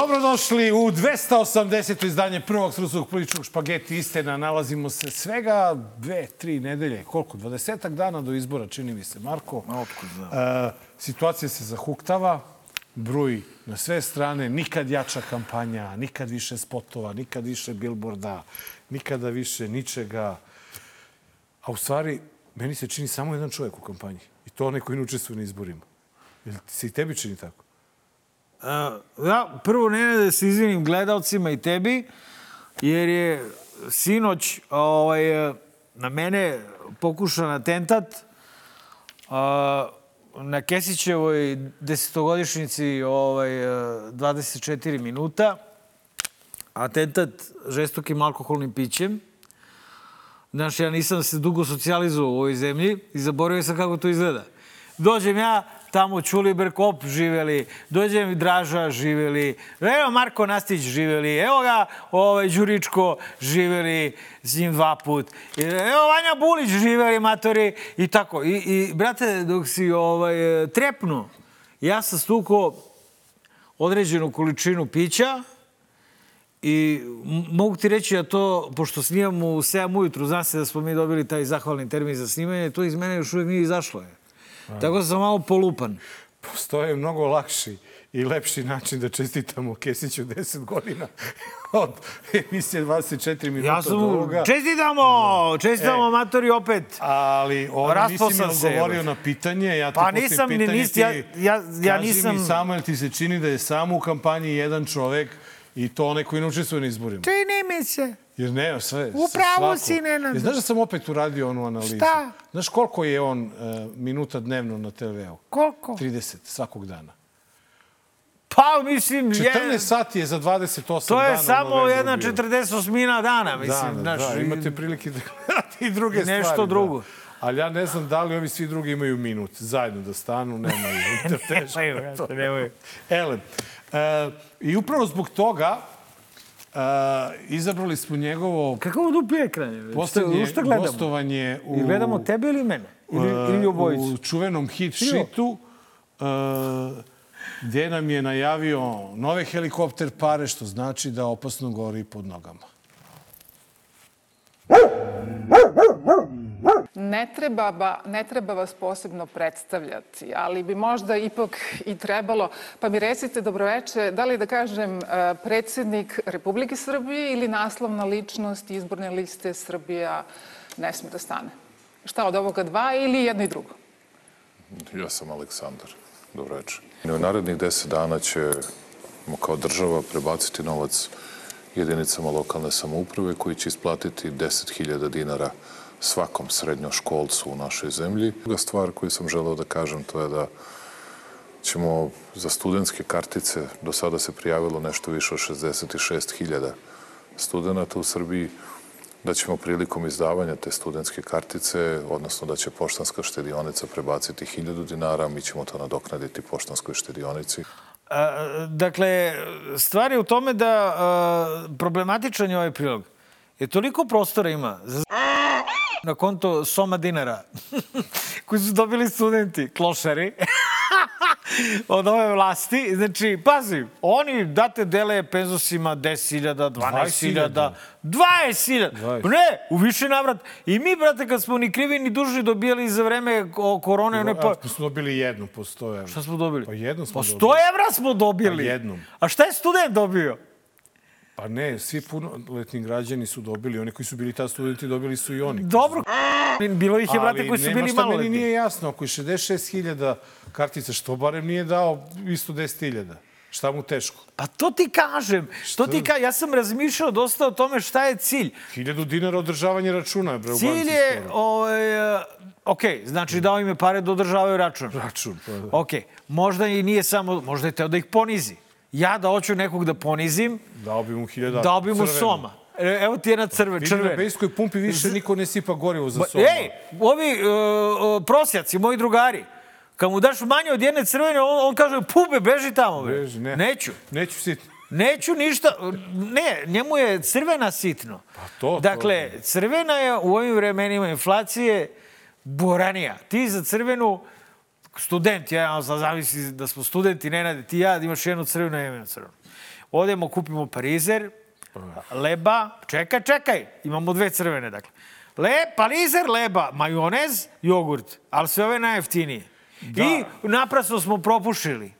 Dobrodošli u 280. izdanje prvog srpskog političkog špageti istina. Nalazimo se svega dve, tri nedelje, koliko, dvadesetak dana do izbora, čini mi se, Marko. Otkud znam. E, situacija se zahuktava, bruj na sve strane, nikad jača kampanja, nikad više spotova, nikad više bilborda, nikada više ničega. A u stvari, meni se čini samo jedan čovjek u kampanji. I to onaj koji ne učestvuje na izborima. Jel se i tebi čini tako? Uh, ja, prvo ne da se izvinim gledalcima i tebi, jer je sinoć ovaj, na mene pokušan atentat uh, na Kesićevoj desetogodišnjici ovaj, 24 minuta. Atentat žestokim alkoholnim pićem. Znaš, ja nisam se dugo socijalizovao u ovoj zemlji i zaboravio sam kako to izgleda. Dođem ja, tamo Čuliber Kop živeli, dođem i Draža živeli, evo Marko Nastić živeli, evo ga ovaj, Đuričko živeli s njim dva put, evo Vanja Bulić živeli matori i tako. I, i brate, dok si ovaj, trepnuo, ja sam stukao određenu količinu pića, I mogu ti reći da to, pošto snimamo u 7 ujutru, zna se da smo mi dobili taj zahvalni termin za snimanje, to iz mene još uvijek nije izašlo. Je. Tako da sam malo polupan. Postoje mnogo lakši i lepši način da čestitamo Kesiću 10 godina od emisije 24 minuta Ja sam do ovoga. čestitamo, čestitamo E. amatori opet. Ali ovo Raspao nisi mi odgovorio na pitanje. Ja Pa nisam ni- pitanje, nis- ti ja- ja- ja kaži nisam- mi samo, jer ti se čini da je samo u kampanji jedan čovek i to onaj koji ne učestvuje na izborima. Čini mi se. Jer ne, sve, U pravu svako. si, Nenade. Jer znaš da sam opet uradio onu analizu? Šta? Znaš koliko je on uh, minuta dnevno na TV-u? Koliko? 30 svakog dana. Pa, mislim, 14 je, sati je za 28 to dana. je u samo jedna bio. 48 dana, mislim. Dana, znaš, da, imate prilike da gledate i druge stvari. Nešto drugo. Da. Ali ja ne znam da li ovi svi drugi imaju minut. Zajedno da stanu, Nemaju, to. brate, nemaju. Ele, e, i upravo zbog toga e, izabrali smo njegovo Kako ovo dupi ekran je? poslednje Šta gledamo? gostovanje u, I gledamo tebe ili mene? Ili, e, ili obojicu? u čuvenom hit šitu e, gde nam je najavio nove helikopter pare, što znači da opasno gori pod nogama. Ne treba, ba, ne treba vas posebno predstavljati, ali bi možda ipak i trebalo. Pa mi recite, dobroveče, da li da kažem eh, predsednik Republike Srbije ili naslovna ličnost izborne liste Srbija ne sme da stane? Šta od ovoga dva ili jedno i drugo? Ja sam Aleksandar. Dobro večer. U narednih deset dana ćemo kao država prebaciti novac jedinicama lokalne samouprave koji će isplatiti 10.000 dinara svakom srednjoškolcu u našoj zemlji. Druga stvar koju sam želeo da kažem to je da ćemo za studentske kartice, do sada se prijavilo nešto više od 66.000 studenta u Srbiji, da ćemo prilikom izdavanja te studentske kartice, odnosno da će poštanska štedionica prebaciti 1000 dinara, mi ćemo to nadoknaditi poštanskoj štedionici. A, dakle, stvar je u tome da a, problematičan je ovaj prilog. Jer toliko prostora ima za na konto soma dinara koji su dobili studenti, klošari, od ove vlasti. Znači, pazi, oni date dele penzusima 10.000, 12.000, 20.000. 20. Ne, u više navrat. I mi, brate, kad smo ni krivi ni dužni dobijali za vreme korone, one pa... A, smo dobili jednu po 100 evra. Šta smo dobili? Pa jednu smo Pa 100 dobili. evra smo dobili. Pa jednom. A šta je student dobio? Pa ne, svi punoletni građani su dobili. Oni koji su bili ta studenti dobili su i oni. Dobro, bilo ih je, brate, Ali koji su bili šta meni maloletni. nije jasno. Ako je 66.000 kartica, što barem nije dao isto 10.000? Šta mu teško? Pa to ti kažem. To ti ka... Ja sam razmišljao dosta o tome šta je cilj. 1000 dinara održavanje računa, bre, Cilj je, ovaj, e, ok, znači dao im je pare da održavaju račun. Račun, pa da. Ok, možda i nije samo, možda je teo da ih ponizi. Ja da hoću nekog da ponizim, Dao bi mu 1000 dao bi mu crvenu. soma. E, Evo ti je na crve, Vidim na bejskoj pumpi više niko ne sipa gorivo za Ba- soba. Ej, ovi uh, prosjaci, moji drugari, kad mu daš manje od jedne crvene, on, on kaže, pube, beži tamo. Bre. Beži, ne. Neću. Neću sitno. Neću ništa, ne, njemu je crvena sitno. Pa to, to. Dakle, crvena je u ovim vremenima inflacije boranija. Ti za crvenu, student, ja sad zavisi da smo studenti, Nenade, ti i ja, da imaš jednu crvenu, ja imam jednu crvenu. odemo, kupimo parizer, leba, čekaj, čekaj, imamo dve crvene, dakle. Le, parizer, leba, majonez, jogurt, ali sve ove najjeftinije. Da. I naprasno smo propušili.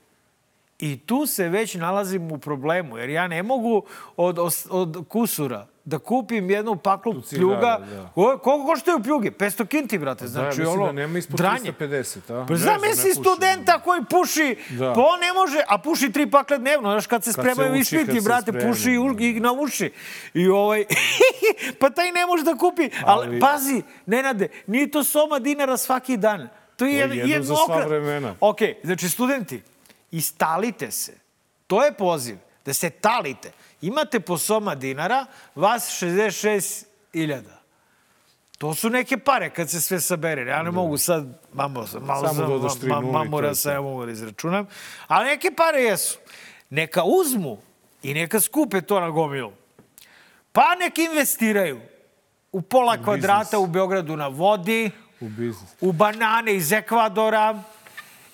I tu se već nalazim u problemu, jer ja ne mogu od, od kusura da kupim jednu paklu cigara, pljuga. da. Ko, koliko koštaju pljuge? 500 kinti, brate. Znači, da, mislim ono, da nema ispod dranje. 350, a? Pa znam, pušim. studenta koji puši, Da. pa on ne može, a puši tri pakle dnevno. Znaš, kad se Kad spremaju se uči, ispiti, brate, puši i, u- da. i na uši. I ovaj, pa taj ne može da kupi. Ali, Ali- pazi, Nenade, nije to soma dinara svaki dan. To je, To je jednom za sva vremena. Ok, znači studenti, istalite se. To je poziv, da se talite. Imate po soma dinara, vas 66.000. To su neke pare kad se sve sabere. Ja ne mogu sad, malo, malo Samo sam, tri ma, je sam, ja mogu da izračunam. Ali neke pare jesu. Neka uzmu i neka skupe to na gomilu. Pa nek investiraju u pola kvadrata u Beogradu na vodi, U biznis. u banane iz Ekvadora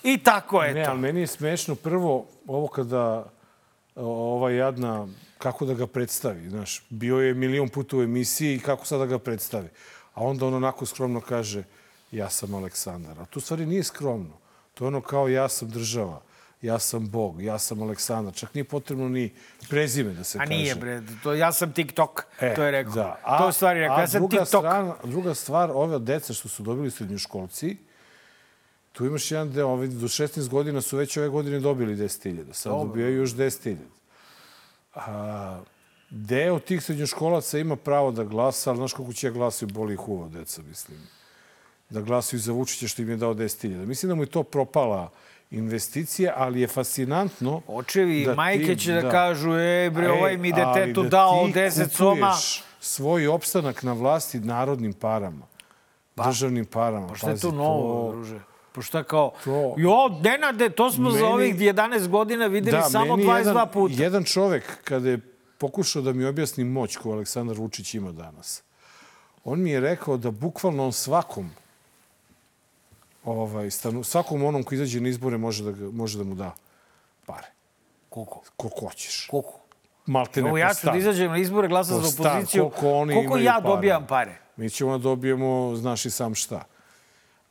i tako je Ne, to. ali meni je smešno prvo ovo kada ova jadna, kako da ga predstavi, znaš, bio je milion puta u emisiji i kako sad da ga predstavi. A onda on onako skromno kaže, ja sam Aleksandar. A to stvari nije skromno. To je ono kao ja sam država, ja sam Bog, ja sam Aleksandar. Čak nije potrebno ni prezime da se A kaže. nije, bre, to, ja sam TikTok, E, to je rekao. Da. to je stvari rekao, a ja sam druga TikTok. Strana, druga stvar, ove deca što su dobili srednjoškolci, tu imaš jedan deo, ovi do 16 godina su već ove godine dobili 10.000. Sad Dobro. dobijaju još 10.000. A, deo tih srednjoškolaca ima pravo da glasa, ali znaš kako će ja glasaju, boli ih uvo, deca, mislim. Da glasaju za Vučića što im je dao 10.000. Mislim da mu je to propala investicija, ali je fascinantno... Očevi i da ti- majke će da, kažu, ej bre, ovaj mi detetu da dao ti 10 soma. svoj opstanak na vlasti narodnim parama, državnim parama. Pa šta je to novo, druže? Pa šta kao, to- jo, Nenade, to smo za Meni- ovih 11 godina videli samo meni 22 jedan, puta. Jedan čovek, kada je pokušao da mi objasni moć koju Aleksandar Vučić ima danas, on mi je rekao da bukvalno on svakom ovaj, stanu, svakom onom ko izađe na izbore može da, ga, može da mu da pare. Koliko? Koliko hoćeš. Koliko? Malte ne Evo ja ću da izađem na izbore, glasam za opoziciju. koliko oni koliko ja para. dobijam pare? Mi ćemo da dobijemo, znaš i sam šta.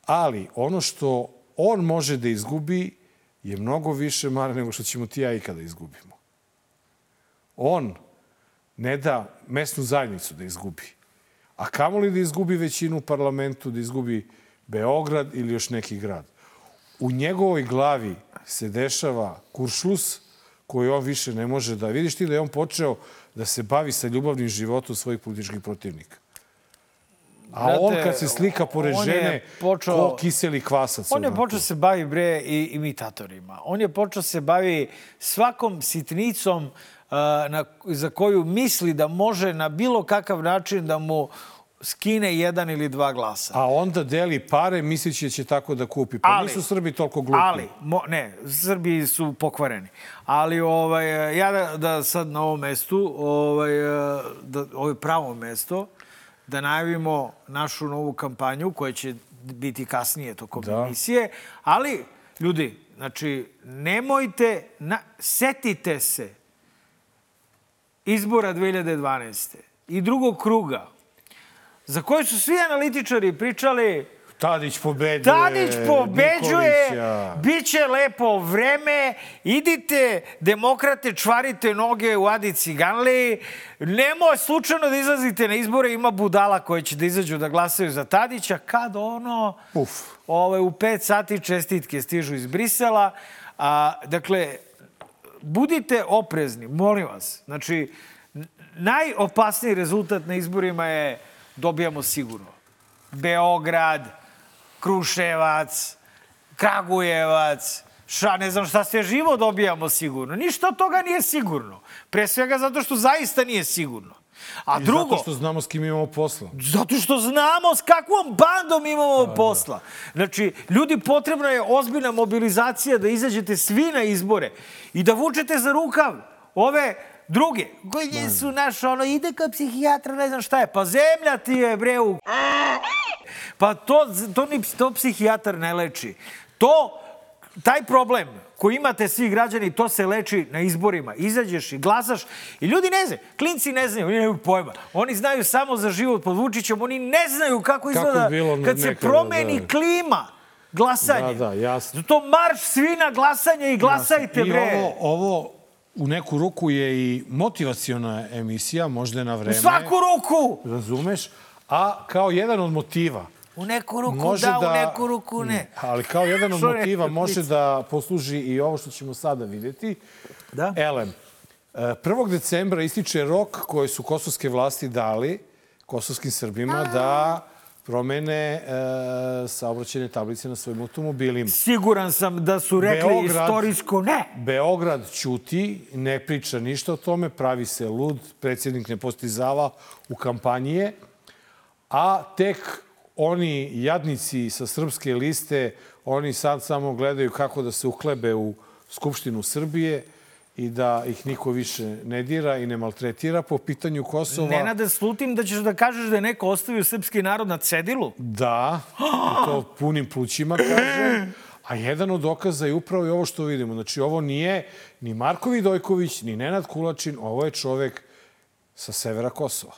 Ali ono što on može da izgubi je mnogo više mare nego što ćemo ti ja ikada izgubimo. On ne da mesnu zajednicu da izgubi. A kamoli da izgubi većinu u parlamentu, da izgubi Beograd ili još neki grad. U njegovoj glavi se dešava kuršlus koji on više ne može da... Vidiš ti da je on počeo da se bavi sa ljubavnim životom svojih političkih protivnika. A Brate, on kad se slika pored žene, počeo- ko kiseli kvasac. On je počeo se bavi bre i imitatorima. On je počeo se bavi svakom sitnicom uh, na, za koju misli da može na bilo kakav način da mu skine jedan ili dva glasa. A onda deli pare misleći da će tako da kupi. Pa Ali- nisu Srbi toliko glupi. Ali, mo, ne, Srbi su pokvareni. Ali ovaj, ja da, da sad na ovom mestu, ovaj, da, ovo je pravo mesto, da najavimo našu novu kampanju koja će biti kasnije tokom Da. emisije. Ali, ljudi, znači, nemojte, na, setite se izbora 2012. i drugog kruga, za koje su svi analitičari pričali Tadić pobeđuje. Tadić pobeđuje, Nikolića. bit će lepo vreme, idite, demokrate, čvarite noge u Adi Ciganli, nemoj slučajno da izlazite na izbore, ima budala koje će da izađu da glasaju za Tadića, kad ono, Uf. ove, u pet sati čestitke stižu iz Brisela. A, dakle, budite oprezni, molim vas. Znači, najopasniji rezultat na izborima je dobijamo sigurno. Beograd, Kruševac, Kragujevac, ša, ne znam šta sve živo dobijamo sigurno. Ništa od toga nije sigurno. Pre svega zato što zaista nije sigurno. A I drugo, Zato što znamo s kim imamo posla. zato što znamo s kakvom bandom imamo posla. Znači, ljudi, potrebna je ozbiljna mobilizacija da izađete svi na izbore i da vučete za rukav ove druge, koji su naš, ono, ide ka psihijatra, ne znam šta je, pa zemlja ti je, bre, u... Pa to, to, ni, to psihijatar ne leči. To taj problem koji imate svi građani, to se leči na izborima. Izađeš i glasaš i ljudi ne znaju. Klinci ne znaju, oni nemaju pojma. Oni znaju samo za život pod Vučićem, oni ne znaju kako izgleda bilo kad se nekada, promeni da. klima glasanje. Da, da, jasno. To marš svi na glasanje i glasajte, I bre. ovo, ovo u neku ruku je i motivaciona emisija, možda je na vreme. U svaku ruku! Razumeš? A kao jedan od motiva U neku ruku može da, da, u neku ruku ne. Ali kao jedan od motiva može da posluži i ovo što ćemo sada vidjeti. Da? Elem, e, 1. decembra ističe rok koji su kosovske vlasti dali kosovskim Srbima da promene e, saobraćene tablice na svojim automobilima. Siguran sam da su rekli Beograd- istorijsko ne. Beograd ćuti, ne priča ništa o tome, pravi se lud, predsjednik ne postizava u kampanije, a tek oni jadnici sa srpske liste, oni sad samo gledaju kako da se uhlebe u Skupštinu Srbije i da ih niko više ne dira i ne maltretira po pitanju Kosova. Nenade, slutim da ćeš da kažeš da je neko ostavio srpski narod na cedilu. Da, to punim plućima kaže. A jedan od dokaza je upravo i ovo što vidimo. Znači, ovo nije ni Marko Vidojković, ni Nenad Kulačin, ovo je čovek sa severa Kosova.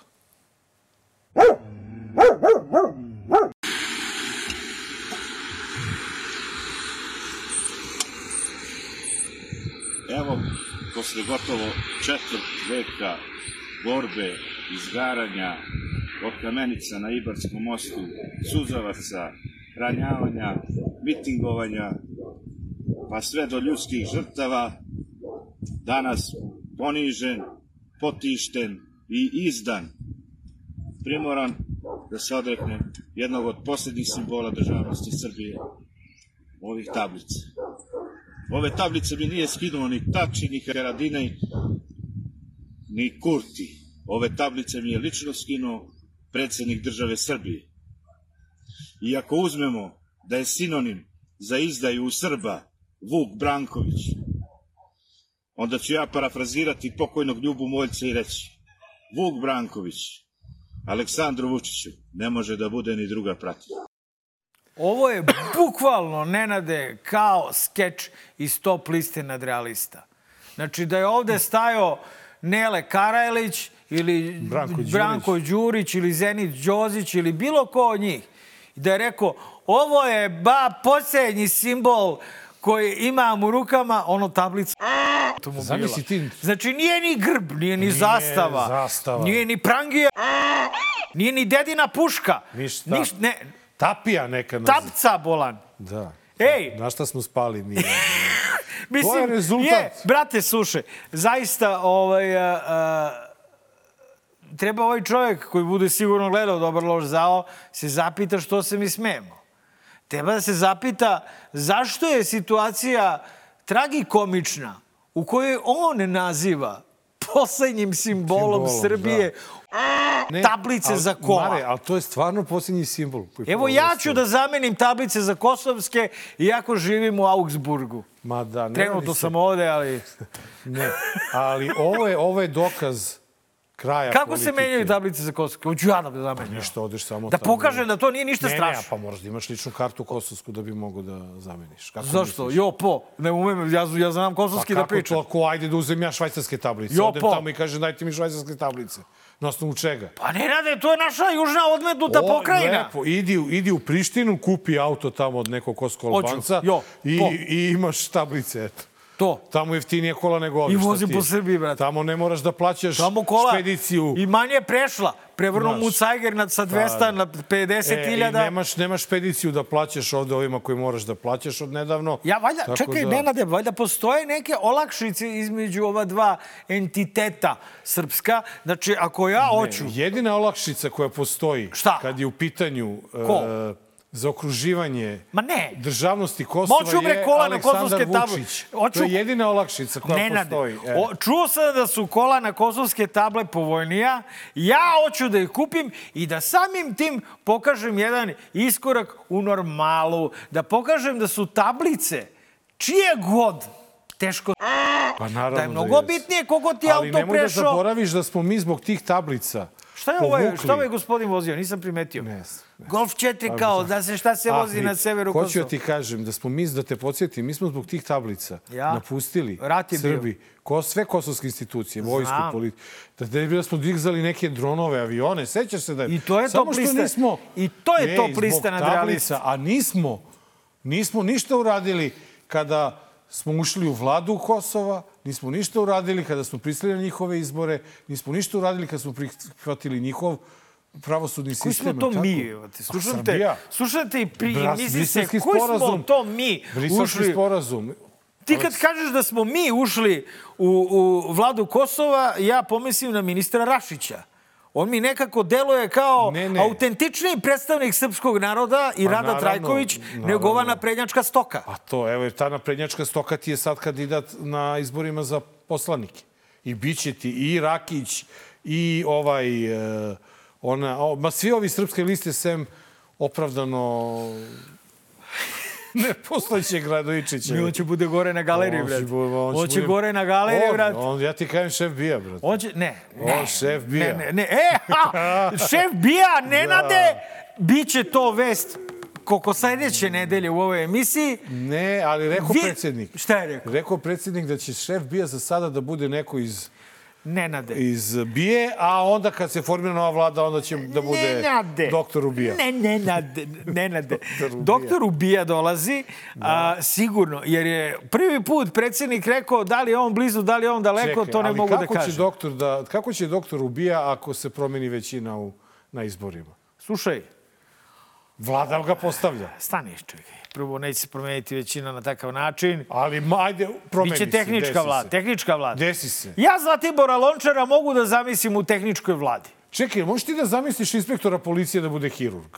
Evo, posle gotovo četvrt veka borbe, izgaranja, od kamenica na Ibarskom mostu, suzavaca, ranjavanja, mitingovanja, pa sve do ljudskih žrtava, danas ponižen, potišten i izdan, primoran da se odrekne jednog od posljednjih simbola državnosti Srbije, ovih tablica. Ove tablice mi nije skinuo ni Tači, ni Haradinaj, ni Kurti. Ove tablice mi je lično skinuo predsednik države Srbije. I ako uzmemo da je sinonim za izdaju u Srba Vuk Branković, onda ću ja parafrazirati pokojnog Ljubu Moljca i reći Vuk Branković, Aleksandru Vučiću, ne može da bude ni druga pratilja. Ovo je bukvalno, Nenade, kao skeč iz top liste nadrealista. Znači, da je ovde stajao Nele Karajlić ili Branko Đurić. Branko Đurić ili Zenit Đozić ili bilo ko od njih. I da je rekao, ovo je ba posljednji simbol koji imam u rukama, ono tablica automobila. Zamisli ti- Znači, nije ni grb, nije ni zastava, zastava. nije ni prangija, nije ni dedina puška. Ništa. Niš, ne, Tapija neka nas... tapca bolan. Da. Ej! Na šta smo spali mi? Mislim, To je rezultat. Je, brate, slušaj, zaista ovaj, a, a, treba ovaj čovjek koji bude sigurno gledao dobar loš zao, se zapita što se mi smemo. Treba da se zapita zašto je situacija tragikomična u kojoj on naziva poslednjim simbolom, Simbolom, Srbije Ne, tablice ali, za kola. Mare, ali to je stvarno posljednji simbol. koji Evo ja ću da zamenim tablice za kosovske iako živim u Augsburgu. Ma da, ne Trenutno sam ovde, ali... Ne, ali ovo je, ovo je dokaz kraja Kako politike. se menjaju tablice za kosovske? Hoću ja da zamenim. Ništa, odeš samo Da pokažem da to nije ništa ne, strašno. Ne, pa moraš da imaš ličnu kartu kosovsku da bi mogo da zameniš. Kako Zašto? misliš? Jo, po. Ne umem, ja, ja znam kosovski Pa da kako pričam. to, ako ajde da uzem ja švajcarske tablice? Jo, Odem po. tamo i kažem dajte mi švajcarske tablice. Na osnovu čega? Pa ne rade, to je naša južna odmetnuta O, pokrajina. Lepo, idi, idi u Prištinu, kupi auto tamo od nekog kosko Hoću, albanca jo, i, po. i imaš tablice, eto. To. Tamo jeftinije kola nego ovdje. I ti? po Srbiji, brate. Tamo ne moraš da plaćaš Tamo kola špediciju. i manje prešla. Prevrnu Znaš. mu cajger na, sa 200 Da. na 50 E, i nemaš, nemaš špediciju da plaćaš ovde ovima koji moraš da plaćaš od nedavno. Ja, valjda, Tako čekaj, da- Nenade, valjda postoje neke olakšice između ova dva entiteta srpska. Znači, ako ja hoću... Jedina olakšica koja postoji Šta? kad je u pitanju Ko? e, zaokruživanje Ma ne. državnosti Kosova Moću, bre, kola na kosovske table. Hoću- To je jedina olakšica koja Nenade, postoji. E. o, čuo sam da su kola na kosovske table povoljnija. Ja hoću da ih kupim i da samim tim pokažem jedan iskorak u normalu. Da pokažem da su tablice čije god teško Pa naravno da je mnogo jeste. bitnije kogo ti Ali auto nemoj da prešao. zaboraviš da smo mi zbog tih tablica Šta je ovaj, povukli. šta ovaj gospodin vozio? Nisam primetio. Ne znam. Golf 4 kao, da se šta se vozi Ah, na severu Hoću Kosova. da ti kažem da smo mi, da te podsjetim, mi smo zbog tih tablica Ja? napustili. Srbi, ko, sve kosovske institucije, vojsku, politiku. Da, da, da smo dizali neke dronove, avione, sećaš se da je... I to je Samo top što lista- nismo, i to je Ej, top zbog lista nad tablica. A nismo, nismo ništa uradili kada smo ušli u vladu Kosova, nismo ništa uradili kada smo pristali na njihove izbore, nismo ništa uradili kada smo prihvatili njihov pravosudni Koji sistem. smo to tako? mi? evo te, Pa slušate i pri, Bras- misli se, Briselski koji smo sporazum. to mi Briselski ušli? sporazum. Ti kad kažeš da smo mi ušli u, u vladu Kosova, ja pomislim na ministra Rašića. On mi nekako deluje kao Ne, ne. autentičniji predstavnik srpskog naroda i Pa Rada naravno, Trajković nego ova naprednjačka stoka. A to, evo, ta naprednjačka stoka ti je sad kandidat na izborima za poslanike. I bit će ti i Rakić, i ovaj, e, ona, o, ma svi ovi srpske liste sem opravdano nepostojećeg Radovičića. I on će bude gore na galeriji, On će bu- On će bude- gore na galeriji, On. On, ja ti kažem šef bija, brate. On će, ne, On ne. šef bija. Ne, ne, ne. E, ha, šef bija, Nenade, bit će to vest koliko sledeće nedelje u ovoj emisiji. Ne, ali rekao Vi- predsjednik. Šta je rekao? Rekao predsjednik da će šef bija za sada da bude neko iz Nenade. iz Bije, a onda kad se formira nova vlada, onda će da bude Nenade. doktor Ubija. Ne, ne, nade, ne, nade. Ubija. Doktor Ubija dolazi, a, sigurno, jer je prvi put predsjednik rekao da li je on blizu, da li je on daleko, Čekaj, to ne mogu da kažem. Doktor da, kako će doktor Ubija ako se promeni većina u, na izborima? Slušaj, Vlada ga postavlja. stani čekaj. Prvo, neće se promeniti većina na takav način. Ali ajde, promeni Biće se, tehnička desi vlada. se. Tehnička vlada. Desi se. Ja Zlatibora Lončara mogu da zamislim u tehničkoj vladi. Čekaj, možeš ti da zamisliš inspektora policije da bude hirurg?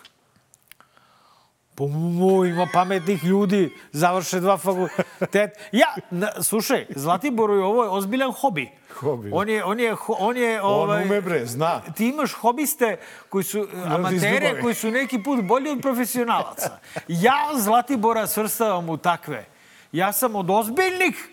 Mu, ima pametnih ljudi, završe dva fakulteta. Ja, na, slušaj, Zlatiboru je ovo ozbiljan hobi. Hobi. On je, on je, on je, On ovaj, ume bre, zna. ti imaš hobiste koji su amatere, izdubovi. koji su neki put bolji od profesionalaca. Ja Zlatibora svrstavam u takve. Ja sam od ozbiljnih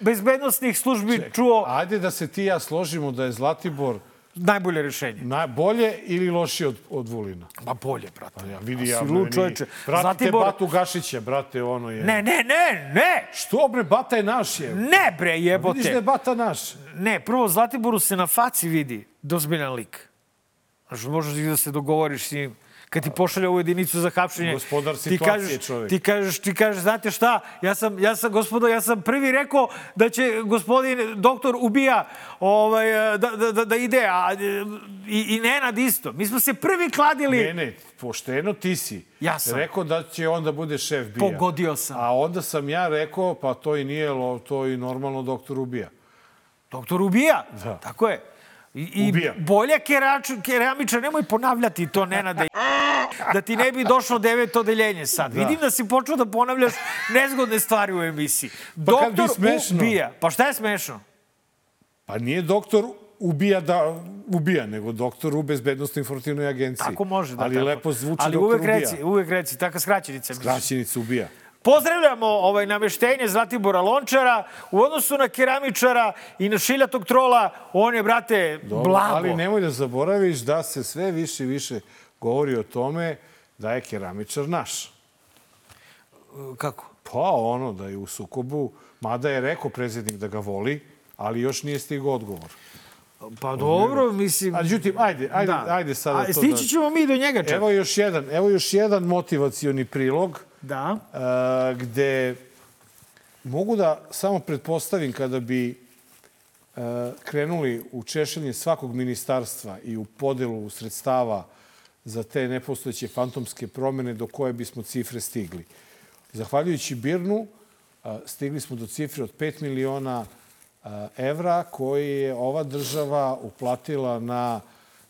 bezbednostnih službi čuo Ajde da se ti ja složimo da je Zlatibor najbolje rešenje. najbolje ili lošije od, od Vulina. Ma bolje, brate. Ja vidi ja. lud, čoveče. Pratite Zlatibor- Batu Gašića, brate, ono je. Ne, ne, ne, ne! Što bre, Bata je naš je. Ne, bre, jebote. Vidiš da je Bata naš. Ne, prvo Zlatiboru se na faci vidi dozbiljan lik. Znaš, možeš da se dogovoriš s njim. Kad ti pošalje ovu jedinicu za hapšenje, Gospodar ti kažeš, čovek. Ti kažeš, ti kažeš, znate šta, ja sam, ja sam, gospodo, ja sam prvi rekao da će gospodin doktor ubija ovaj, da, da, da, da ide, a, i, i Nenad isto. Mi smo se prvi kladili. Ne, ne, pošteno ti si. Ja sam. Rekao da će on da bude šef bija. Pogodio sam. A onda sam ja rekao, pa to i nije, to i normalno doktor ubija. Doktor ubija. Da. Tako je. I, i Ubija. bolje kerač, keramiča, nemoj ponavljati to, Nenade. Da ti ne bi došlo devet odeljenje sad. Da. Vidim da si počeo da ponavljaš nezgodne stvari u emisiji. Pa Doktor ubija. Pa šta je smešno? Pa nije doktor ubija da ubija, nego doktor u bezbednostnoj informativnoj agenciji. Tako može. Da, Ali tako. lepo zvuči Ali doktor uvek ubija. reci, uvek reci, taka skraćenica. misliš. Kraćenica ubija. Pozdravljamo ovaj nameštenje Zlatibora Lončara u odnosu na keramičara i na šiljatog trola. On je, brate, Dobro, blago. Ali nemoj da zaboraviš da se sve više i više govori o tome da je keramičar naš. Kako? Pa ono, da je u sukobu, mada je rekao predsjednik da ga voli, ali još nije stigao odgovor. Pa dobro, mislim... A međutim, ajde, ajde, ajde sada A, to stići da... ćemo mi do njega čak. Evo još jedan, evo još jedan motivacioni prilog Da. a, gde mogu da samo pretpostavim kada bi a, krenuli u češenje svakog ministarstva i u podelu sredstava za te nepostojeće fantomske promene do koje bismo cifre stigli. Zahvaljujući Birnu, a, stigli smo do cifre od 5 miliona evra koje je ova država uplatila na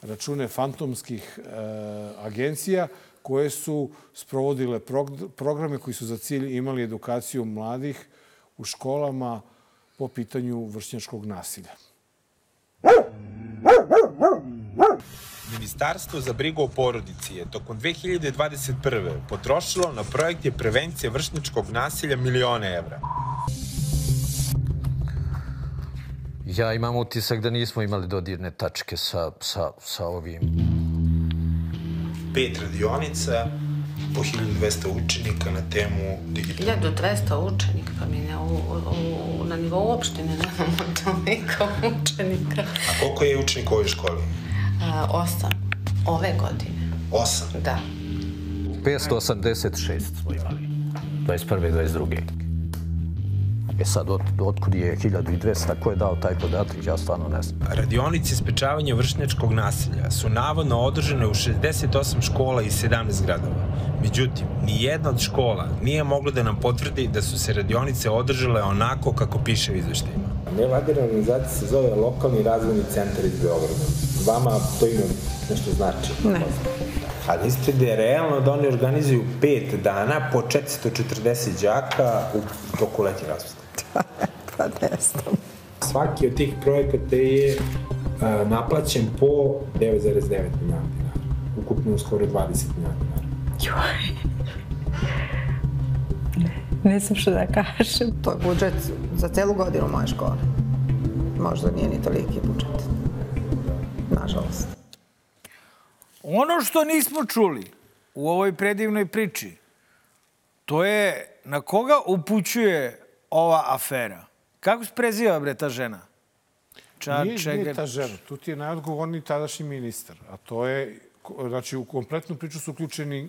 račune fantomskih e, agencija koje su sprovodile prog- programe koji su za cilj imali edukaciju mladih u školama po pitanju vršnjačkog nasilja. Ministarstvo za brigu o porodici je tokom 2021. potrošilo na projekte prevencije vršničkog nasilja milione evra. Ja imam utisak da nismo imali dodirne tačke sa, sa, sa ovim. Pet radionica, po 1200 učenika na temu digitalnog 1200 učenika, pa mi ne, u, u, na nivou opštine nemamo toliko učenika. A koliko je učenika u ovoj školi? A, osam. Ove godine. Osam. Da. 586 smo imali. 21. i 22. E sad, od, otkud je 1200, ko je dao taj podatak, ja stvarno ne znam. Radionice sprečavanja vršnjačkog nasilja su navodno održane u 68 škola i 17 gradova. Međutim, ni jedna od škola nije mogla da nam potvrdi da su se radionice održale onako kako piše u izveštajima. Nevladina organizacija se zove Lokalni razvojni centar iz Beograda. Vama to ime nešto znači? Ne. A mislite da je realno da oni organizuju pet dana po 440 đaka u toku letnje raspuste? Pa ne znam. Svaki od tih projekata je a, naplaćen po 9,9 miliona dinara. Ukupno skoro 20 miliona dinara. Joj. Ne znam što da kažem. To je budžet za celu godinu moje škole. Možda nije ni toliki budžet. Nažalost. Ono što nismo čuli u ovoj predivnoj priči, to je na koga upućuje ova afera. Kako se preziva, bre, ta žena? Ča, Nije, čega- nije ta žena. Tu ti je najodgovorniji tadašnji ministar. A to je, znači, u kompletnu priču su uključeni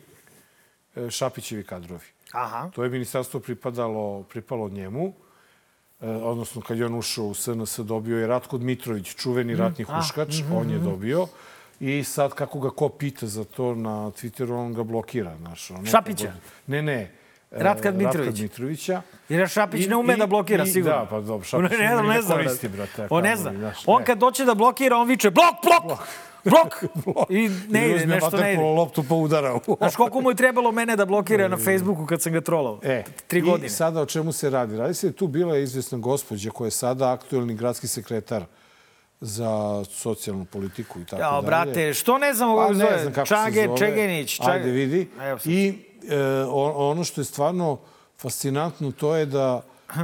e, Šapićevi kadrovi. Aha. To je ministarstvo pripadalo, pripalo njemu. E, odnosno, kad je on ušao u SNS, dobio je Ratko Dmitrović, čuveni ratni a, huškač. On je dobio. I sad, kako ga ko pita za to na Twitteru, on ga blokira. Znaš, ono, Šapića? Ne, ne. E, Ratka Dmitrovića. Ratka Dmitrovića. Jer Šapić I- ne ume i- da blokira, i- sigurno. Da, pa dobro, Šapić ne, ne, ne, zna, koristi, brate. On ne zna. znaš, On kad doće da blokira, on viče blok, blok, blok. I ne ide, nešto ne ide. loptu pa udara. Znaš koliko mu je trebalo mene da blokira na Facebooku kad sam ga trolao? E, Tri godine. I sada o čemu se radi? Radi se, tu bila je izvesna gospođa koja je sada aktuelni gradski sekretar za socijalnu politiku i tako Jao, dalje. brate, što ne znam Pa kako ne zove? Čage. Čegenić. Čage... Ajde, vidi. Evo. I e, ono što je stvarno fascinantno, to je da e,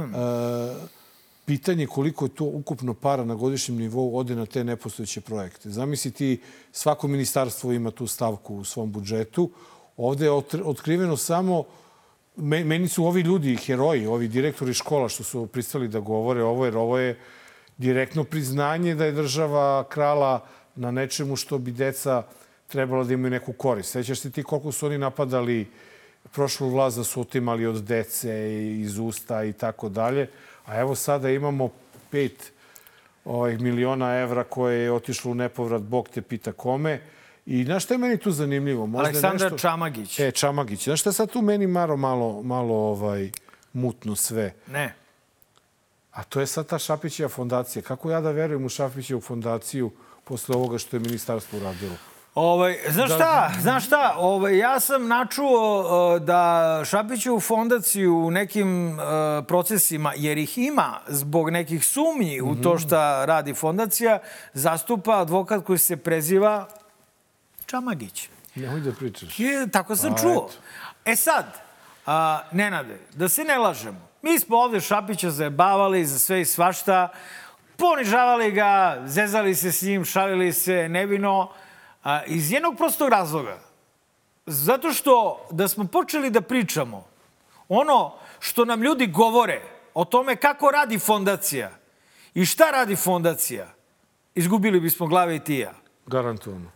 pitanje koliko je to ukupno para na godišnjem nivou ode na te nepostojeće projekte. Zamisli ti, svako ministarstvo ima tu stavku u svom budžetu. Ovde je otkriveno samo Me- meni su ovi ljudi heroji, ovi direktori škola što su pristali da govore ovo, jer ovo je direktno priznanje da je država krala na nečemu što bi deca trebalo da imaju neku korist. Sećaš se ti koliko su oni napadali prošlu vlast da su otimali od dece iz usta i tako dalje. A evo sada imamo pet ovaj, miliona evra koje je otišlo u nepovrat, Bog te pita kome. I znaš šta je meni tu zanimljivo? Možda je Aleksandar nešto... Čamagić. E, Čamagić. Znaš šta sad tu meni maro malo, malo ovaj, mutno sve? Ne. A to je sad ta Šapićeva fondacija. Kako ja da verujem u Šapićevu fondaciju posle ovoga što je ministarstvo uradilo? Ovaj, znaš šta, znaš šta, ovaj, ja sam načuo uh, da Šapićevu fondaciju u nekim uh, procesima, jer ih ima zbog nekih sumnji u to šta radi fondacija, zastupa advokat koji se preziva Čamagić. Nemoj da pričaš. Je, tako sam A, čuo. eto. E sad, a, Nenade, da se ne lažemo. Mi smo ovde Šapića zajebavali za sve i svašta, ponižavali ga, zezali se s njim, šalili se nevino, a, iz jednog prostog razloga. Zato što da smo počeli da pričamo ono što nam ljudi govore o tome kako radi fondacija i šta radi fondacija, izgubili bismo glave i ti. Garantovano.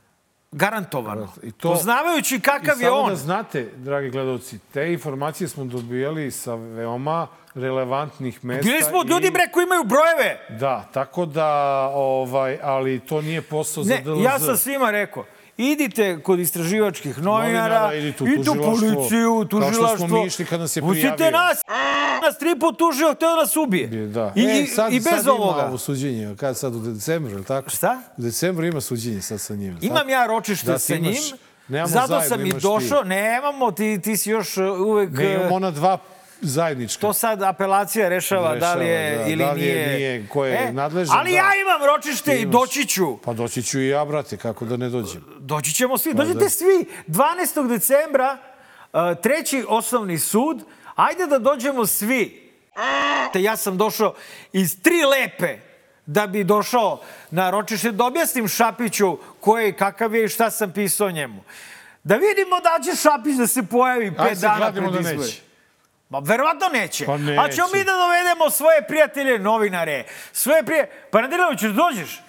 Garantovano. I to... Poznavajući kakav I je samo on. da znate, dragi gledalci, te informacije smo dobijali sa veoma relevantnih mesta. Bili smo od ljudi, i- bre, koji imaju brojeve. Da, tako da, ovaj, ali to nije posao za Ne, DLZ. ja sam svima rekao, idite kod istraživačkih novinara, Novinara, idite u idite u tužilaštvo, policiju, kao što smo tužilaštvo. mi išli kad nas je Pustite prijavio. nas, nas tri put tužio, hteo da nas ubije. Da. I, e, i- sad, I bez sad ovoga. ima ovo suđenje. Kad sad u decembru, je li tako? Šta? U decembru ima suđenje sad sa njim. Imam ja ročište Da, sa njim, nemamo zato zajedno, sam i došao. ti. Nemamo, ti, ti si još uh, uvek... Ne, imamo ona dva zajednička. To sad apelacija rešava, da li je Rešava, da. ili Da li je, nije. E, nije, ko je nadležan, Ali da. ja imam ročište i Imaš. doći ću. Pa doći ću i ja, brate, kako da ne dođem. Doći ćemo svi. Pa Dođite da. svi. 12. decembra, uh, treći osnovni sud. Ajde da dođemo svi. Te ja sam došao iz tri lepe da bi došao na ročište, da objasnim Šapiću ko je i kakav je i šta sam pisao njemu. Da vidimo da će Šapić da se pojavi pet dana pred da neće. Ma verovatno neće. Pa A neće. ćemo mi da dovedemo svoje prijatelje, novinare, svoje prije... Pa Nadinović, dođeš?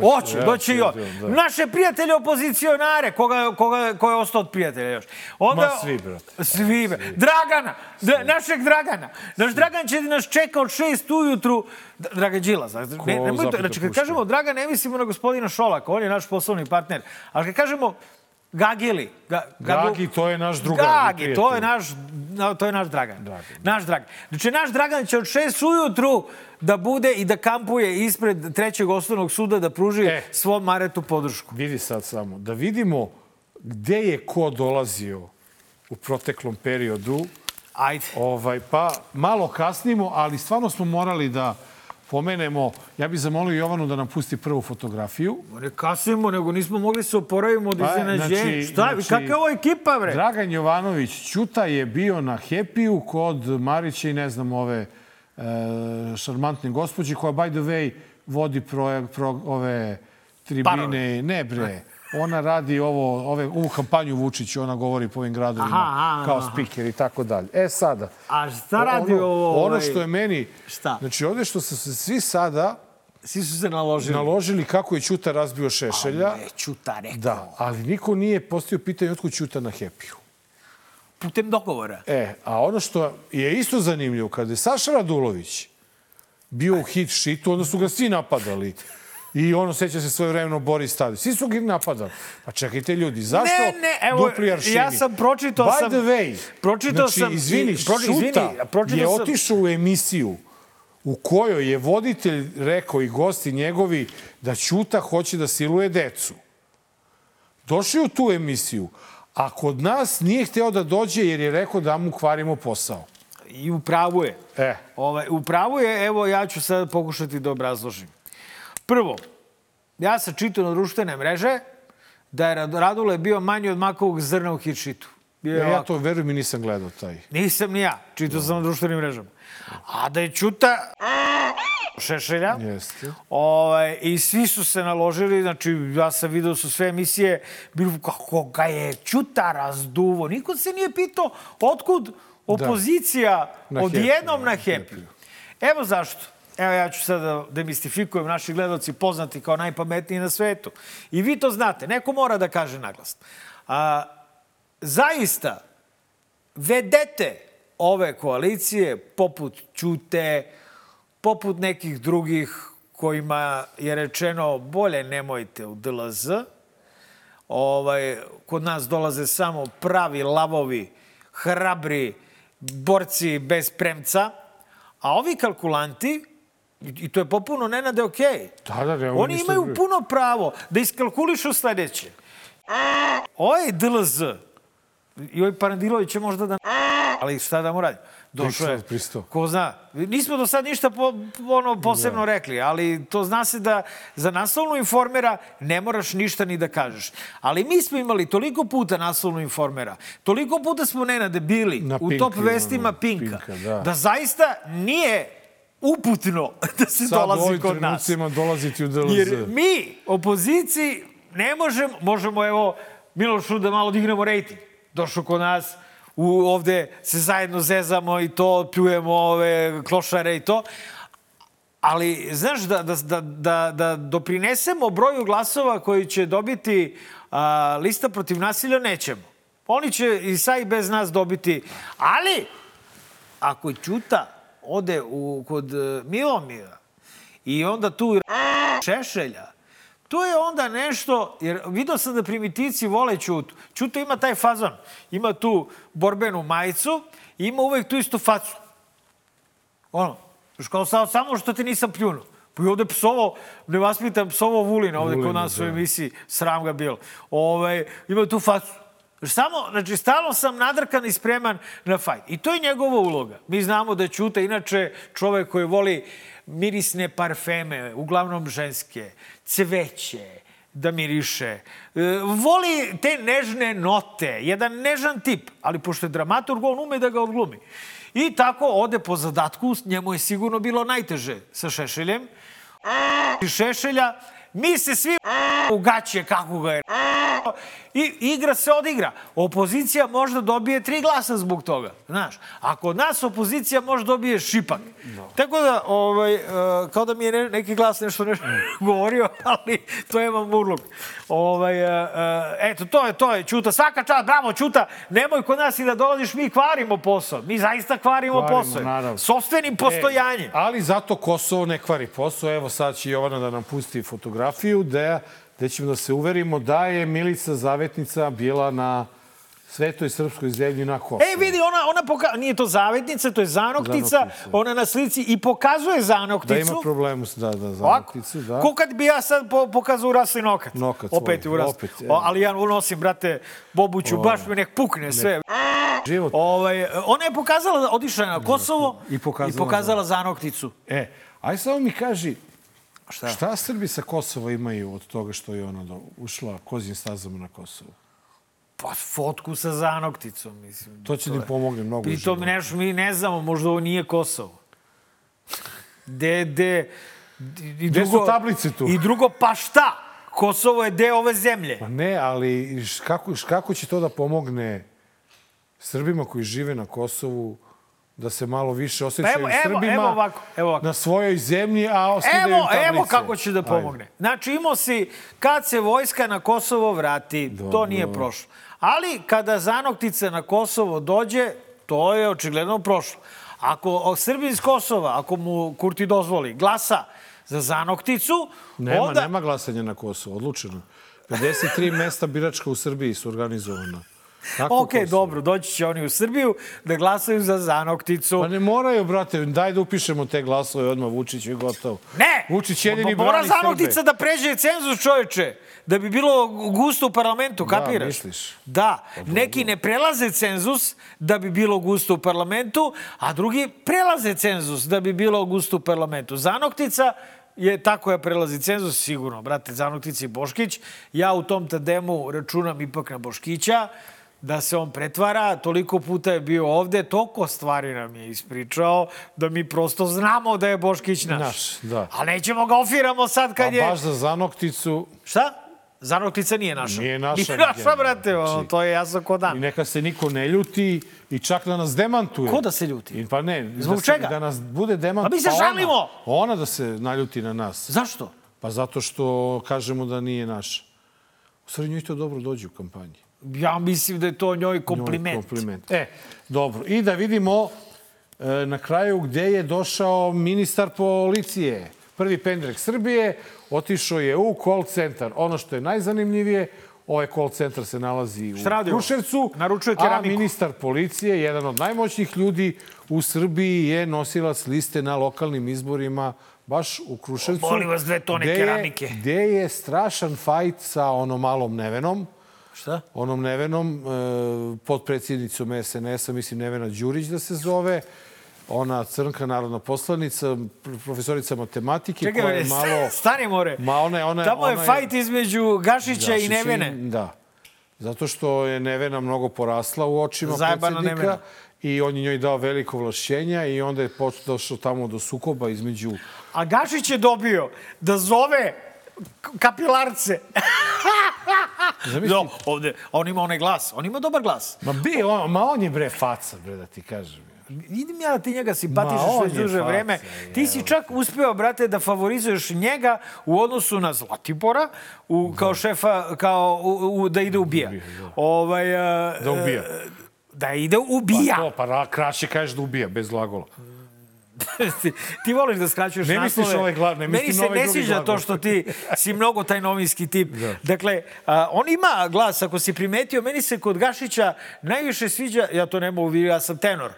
Hoću, doći i on. ću, da. Naše prijatelje opozicionare, koga, koga, ko je ostao od prijatelja još. Onda, Ma svi, brate. Svi, bre. Dragana, Dra, našeg Dragana. Naš Dragan će nas čeka od šest ujutru. Dragan Đilas. Ne, nemoj znači, kad kažemo Dragan, ne mislimo na gospodina Šolaka, on je naš poslovni partner. Ali kad kažemo Gagili, ga, Gagu- Gagi, to je naš drugar Gagi, to je naš, to je naš Dragan. Dragan. Naš Dragan. Znači, naš Dragan će od šest ujutru da bude i da kampuje ispred trećeg osnovnog suda da pruži E. svom Maretu podršku. Vidi sad samo, da vidimo gde je ko dolazio u proteklom periodu. Ajde. Ovaj, pa malo kasnimo, ali stvarno smo morali da pomenemo. Ja bih zamolio Jovanu da nam pusti prvu fotografiju. Ne kasnimo, nego nismo mogli se oporavimo od Pa, iznenađenja. znači- Šta, znači- kakva je ovo ekipa, bre? Dragan Jovanović Ćuta je bio na Hepiju kod Marića i ne znam ove e, šarmantne gospođe koja, by the way, vodi projekt, pro, ove tribine. Ne bre, ona radi ovo, ove, ovu kampanju Vučiću, ona govori po ovim gradovima Aha, aha, kao speaker i tako dalje. E sada, A šta radi ono, ovo? ono ovaj, što je meni... Šta? Znači, ovde što su se svi sada Svi su se naložili. naložili kako je Ćuta razbio Šešelja. Ne, Ćuta rekao. Da, ali niko nije postavio pitanje otkud Ćuta na Hepiju. Putem dogovora. E, a ono što je isto zanimljivo, kada je Saša Radulović bio u hit šitu, onda su ga svi napadali. I ono, seća se svoje vremeno Boris Tadić. Svi su ga napadali. Pa čekajte ljudi, zašto Ne, ne, evo, dupli aršini? ja sam pročitao By sam- the way, pročitao znači, sam izvini, proči- izvini, Šuta je sam- otišao u emisiju u kojoj je voditelj rekao i gosti njegovi da Ćuta hoće da siluje decu. Došao u tu emisiju, a kod nas nije hteo da dođe jer je rekao da mu kvarimo posao. I u pravu je. E, Ovaj, u pravu je, evo ja ću sad pokušati da obrazložim. Prvo, ja sam čitao na društvene mreže da je Rad- Radule bio manji od makovog zrna u hitšitu. Je ja, ja to verujem i nisam gledao taj. Nisam ni ja, čitao sam na društvenim mrežama. A da je Ćuta Šešelja, Jeste. Ovaj, I svi su se naložili, znači ja sam vidio su sve emisije, bilo kako ga je Ćuta razduvo. Niko se nije pitao otkud opozicija Na odjednom na Happy. Evo zašto. Evo ja ću sad da demistifikujem naši gledalci poznati kao najpametniji na svetu. I vi to znate, neko mora da kaže naglas. A, zaista, vedete ove koalicije poput Ćute, poput nekih drugih kojima je rečeno bolje nemojte u DLZ. Ovaj, kod nas dolaze samo pravi lavovi, hrabri, borci bez premca. A ovi kalkulanti, i to je popuno nenade okej, Da, da, ne, ovo oni imaju drugo. puno pravo da iskalkulišu sledeće. Ovaj DLZ, i ovaj Parandilović će možda da... Ali šta da mu radi? Došao je, pristao. ko zna. Nismo do sad ništa po, ono, posebno rekli, ali to zna se da za naslovnu informera ne moraš ništa ni da kažeš. Ali mi smo imali toliko puta naslovnu informera, toliko puta smo nenade bili Na u Pinku, top vestima Pinka, Pinka, da. da zaista nije uputno da se Sad u dolazi ovim kod nas. trenucima dolaziti u DLZ. Jer mi, opoziciji, ne možemo, možemo evo Milošu da malo dignemo rejting. Došao kod nas, u, ovde se zajedno zezamo i to, pljujemo ove klošare i to. Ali, znaš, da, da, da, da, da doprinesemo broju glasova koji će dobiti a, lista protiv nasilja, nećemo. Oni će i sa i bez nas dobiti. Ali, ako Ćuta ode u, kod e, Milomira i onda tu Šešelja, to je onda nešto, jer vidio sam da primitivci vole Ćutu. Ćuta ima taj fazon, ima tu borbenu majicu i ima uvek tu istu facu. Ono, kao sa, samo što ti nisam pljunuo. Pa i ovde psovo, nevaspitan psovo Vulina, ovde kod Vulina, nas u da. emisiji, sram ga bilo. Ovaj, ima tu facu. Samo, znači, stalno sam nadrkan i spreman na fajt. I to je njegova uloga. Mi znamo da Ćuta inače čovek koji voli mirisne parfeme, uglavnom ženske, cveće, da miriše. E, voli te nežne note, jedan nežan tip, ali pošto je dramaturg, on ume da ga odglumi. I tako ode po zadatku, njemu je sigurno bilo najteže sa Šešeljem. Šešelja, mi se svi u gaće kako ga je i igra se odigra. Opozicija možda dobije tri glasa zbog toga. Znaš, a kod nas opozicija može dobije šipak. Tako da, ovaj, e, kao da mi je ne- neki glas nešto, nešto govorio, ali to je vam urlog. Ovaj, e, e, eto, to je, to je, Ćuta. Svaka čast, bravo, Ćuta. Nemoj kod nas i da dolaziš, mi kvarimo posao. Mi zaista kvarimo, Kvarimo, posao. naravno. Sopstvenim postojanjem. E, ali zato Kosovo ne kvari posao. Evo sad će Jovana da nam pusti fotografiju gde, gde ćemo da se uverimo da je Milica Zavetnica bila na svetoj srpskoj zemlji na Kosovu. E, vidi, ona, ona poka... nije to zavetnica, to je zanoktica. Zanoktica. Ona na slici i pokazuje Da zanokticu. ima problemu da, da, Zavetnicu, da. ko kad bi ja sad po, pokazao urasli nokat. Nokat Opet svoj, je urasli. opet, o, evo. ali ja unosim, brate, Bobuću, baš me nek pukne sve. Život. Ovaj, ona je pokazala, da otišla je na Kosovo I pokazala i pokazala zanokticu. E, aj samo mi kaži, Šta? šta Srbi sa Kosova imaju od toga što je ona do, ušla kozim stazama na Kosovo? Pa fotku sa zanokticom, mislim. To će da im pomogne mnogo. Pritom nešto mi ne znamo, možda ovo nije Kosovo. De, de, i Gde su tablice tu? I drugo, pa šta? Kosovo je deo ove zemlje. Pa ne, ali kako, kako će to da pomogne Srbima koji žive na Kosovu da se malo više osjećaju Pa evo, evo, Srbima evo ovako, evo ovako. na svojoj zemlji, a oskidaju Evo, tablice? evo kako će da Ajde. pomogne. Znači, imao si, kad se vojska na Kosovo vrati, to Dobro. nije prošlo. Ali, kada zanoktica na Kosovo dođe, to je očigledno prošlo. Ako o, Srbin iz Kosova, ako mu Kurti dozvoli, glasa za zanokticu, Nema, onda... nema glasanja na Kosovo, odlučeno. 53 mesta biračka u Srbiji su organizovana. Kako Ok, dobro, doći će oni u Srbiju da glasaju za zanokticu. Pa ne moraju, brate, daj da upišemo te glasove odmah Vučić i gotovo. Ne! Vučić jedini Mora brani zanoktica Srbe. da pređe cenzus, čoveče. Da bi bilo gusto u parlamentu, kapiraš? misliš? Da. Neki ne prelaze cenzus da bi bilo gusto u parlamentu, a drugi prelaze cenzus da bi bilo gusto u parlamentu. Zanoktica je ta koja prelazi cenzus, sigurno, brate, Zanoktica i Boškić. Ja u tom tademu računam ipak na Boškića, da se on pretvara, toliko puta je bio ovde, toliko stvari nam je ispričao, da mi prosto znamo da je Boškić naš. Naš, da. A nećemo ga ofiramo sad A kad je... baš za zanokticu Šta? Zanoktica nije naša. Nije naša, Nije naša, generalno. brate, ono, Znači- to je jasno ko i dan. neka se niko ne ljuti i čak da nas demantuje. Ko da se ljuti? I, pa ne, Zbog da se, čega? Da nas bude demant. Pa mi se ona- žalimo! Ona, da se naljuti na nas. Zašto? Pa zato što kažemo da nije naš. U stvari njoj to dobro dođe u kampanji. Ja mislim da je to njoj kompliment. Njoj kompliment. E, dobro. I da vidimo e, na kraju gde je došao ministar policije. Prvi pendrek Srbije otišao je u call centar. Ono što je najzanimljivije, ovaj call centar se nalazi u? Kruševcu. Naručuje A keramiku. ministar policije, jedan od najmoćnijih ljudi u Srbiji, je nosilac liste na lokalnim izborima baš u Kruševcu. Molim vas, dve tone gde je- keramike. Gde je strašan fajt sa onom malom Nevenom Šta? onom Nevenom, e, podpredsjednicom SNS-a, mislim Nevena Đurić da se zove, ona crnka narodna poslanica, pr- profesorica matematike, Čekaj, koja je malo... stani more. Ma ona, je- ona, je- Tamo je ona fajt između Gašića i Gašića Nevene. Da. Zato što je Nevena mnogo porasla u očima Zajebana predsjednika Nevena. i on je njoj dao veliko vlašćenja i onda je došlo tamo do sukoba između... A Gašić je dobio da zove kapilarce. No, ovde, on ima onaj glas. On ima dobar glas. Ma, bi, on, ma on je bre faca, bre, da ti kažem. Vidim ja da ti njega simpatišeš već duže faca, vreme. Ti si čak uspeo, brate, da favorizuješ njega u odnosu na Zlatibora, u, kao šefa, kao u, u, da ide ubija. Ovaj, a, Da ubija. e, Da ide ubija. Pa to, pa ra- kraće kažeš da ubija, bez glagola. ti, voliš da skraćuješ Ne misliš naslove. ovaj gla- ne Meni mislim se na ovaj ne sviđa to što ti si mnogo taj novinski tip. Dakle, a, on ima glas, ako si primetio, meni se kod Gašića najviše sviđa, ja to ne mogu ja sam tenor.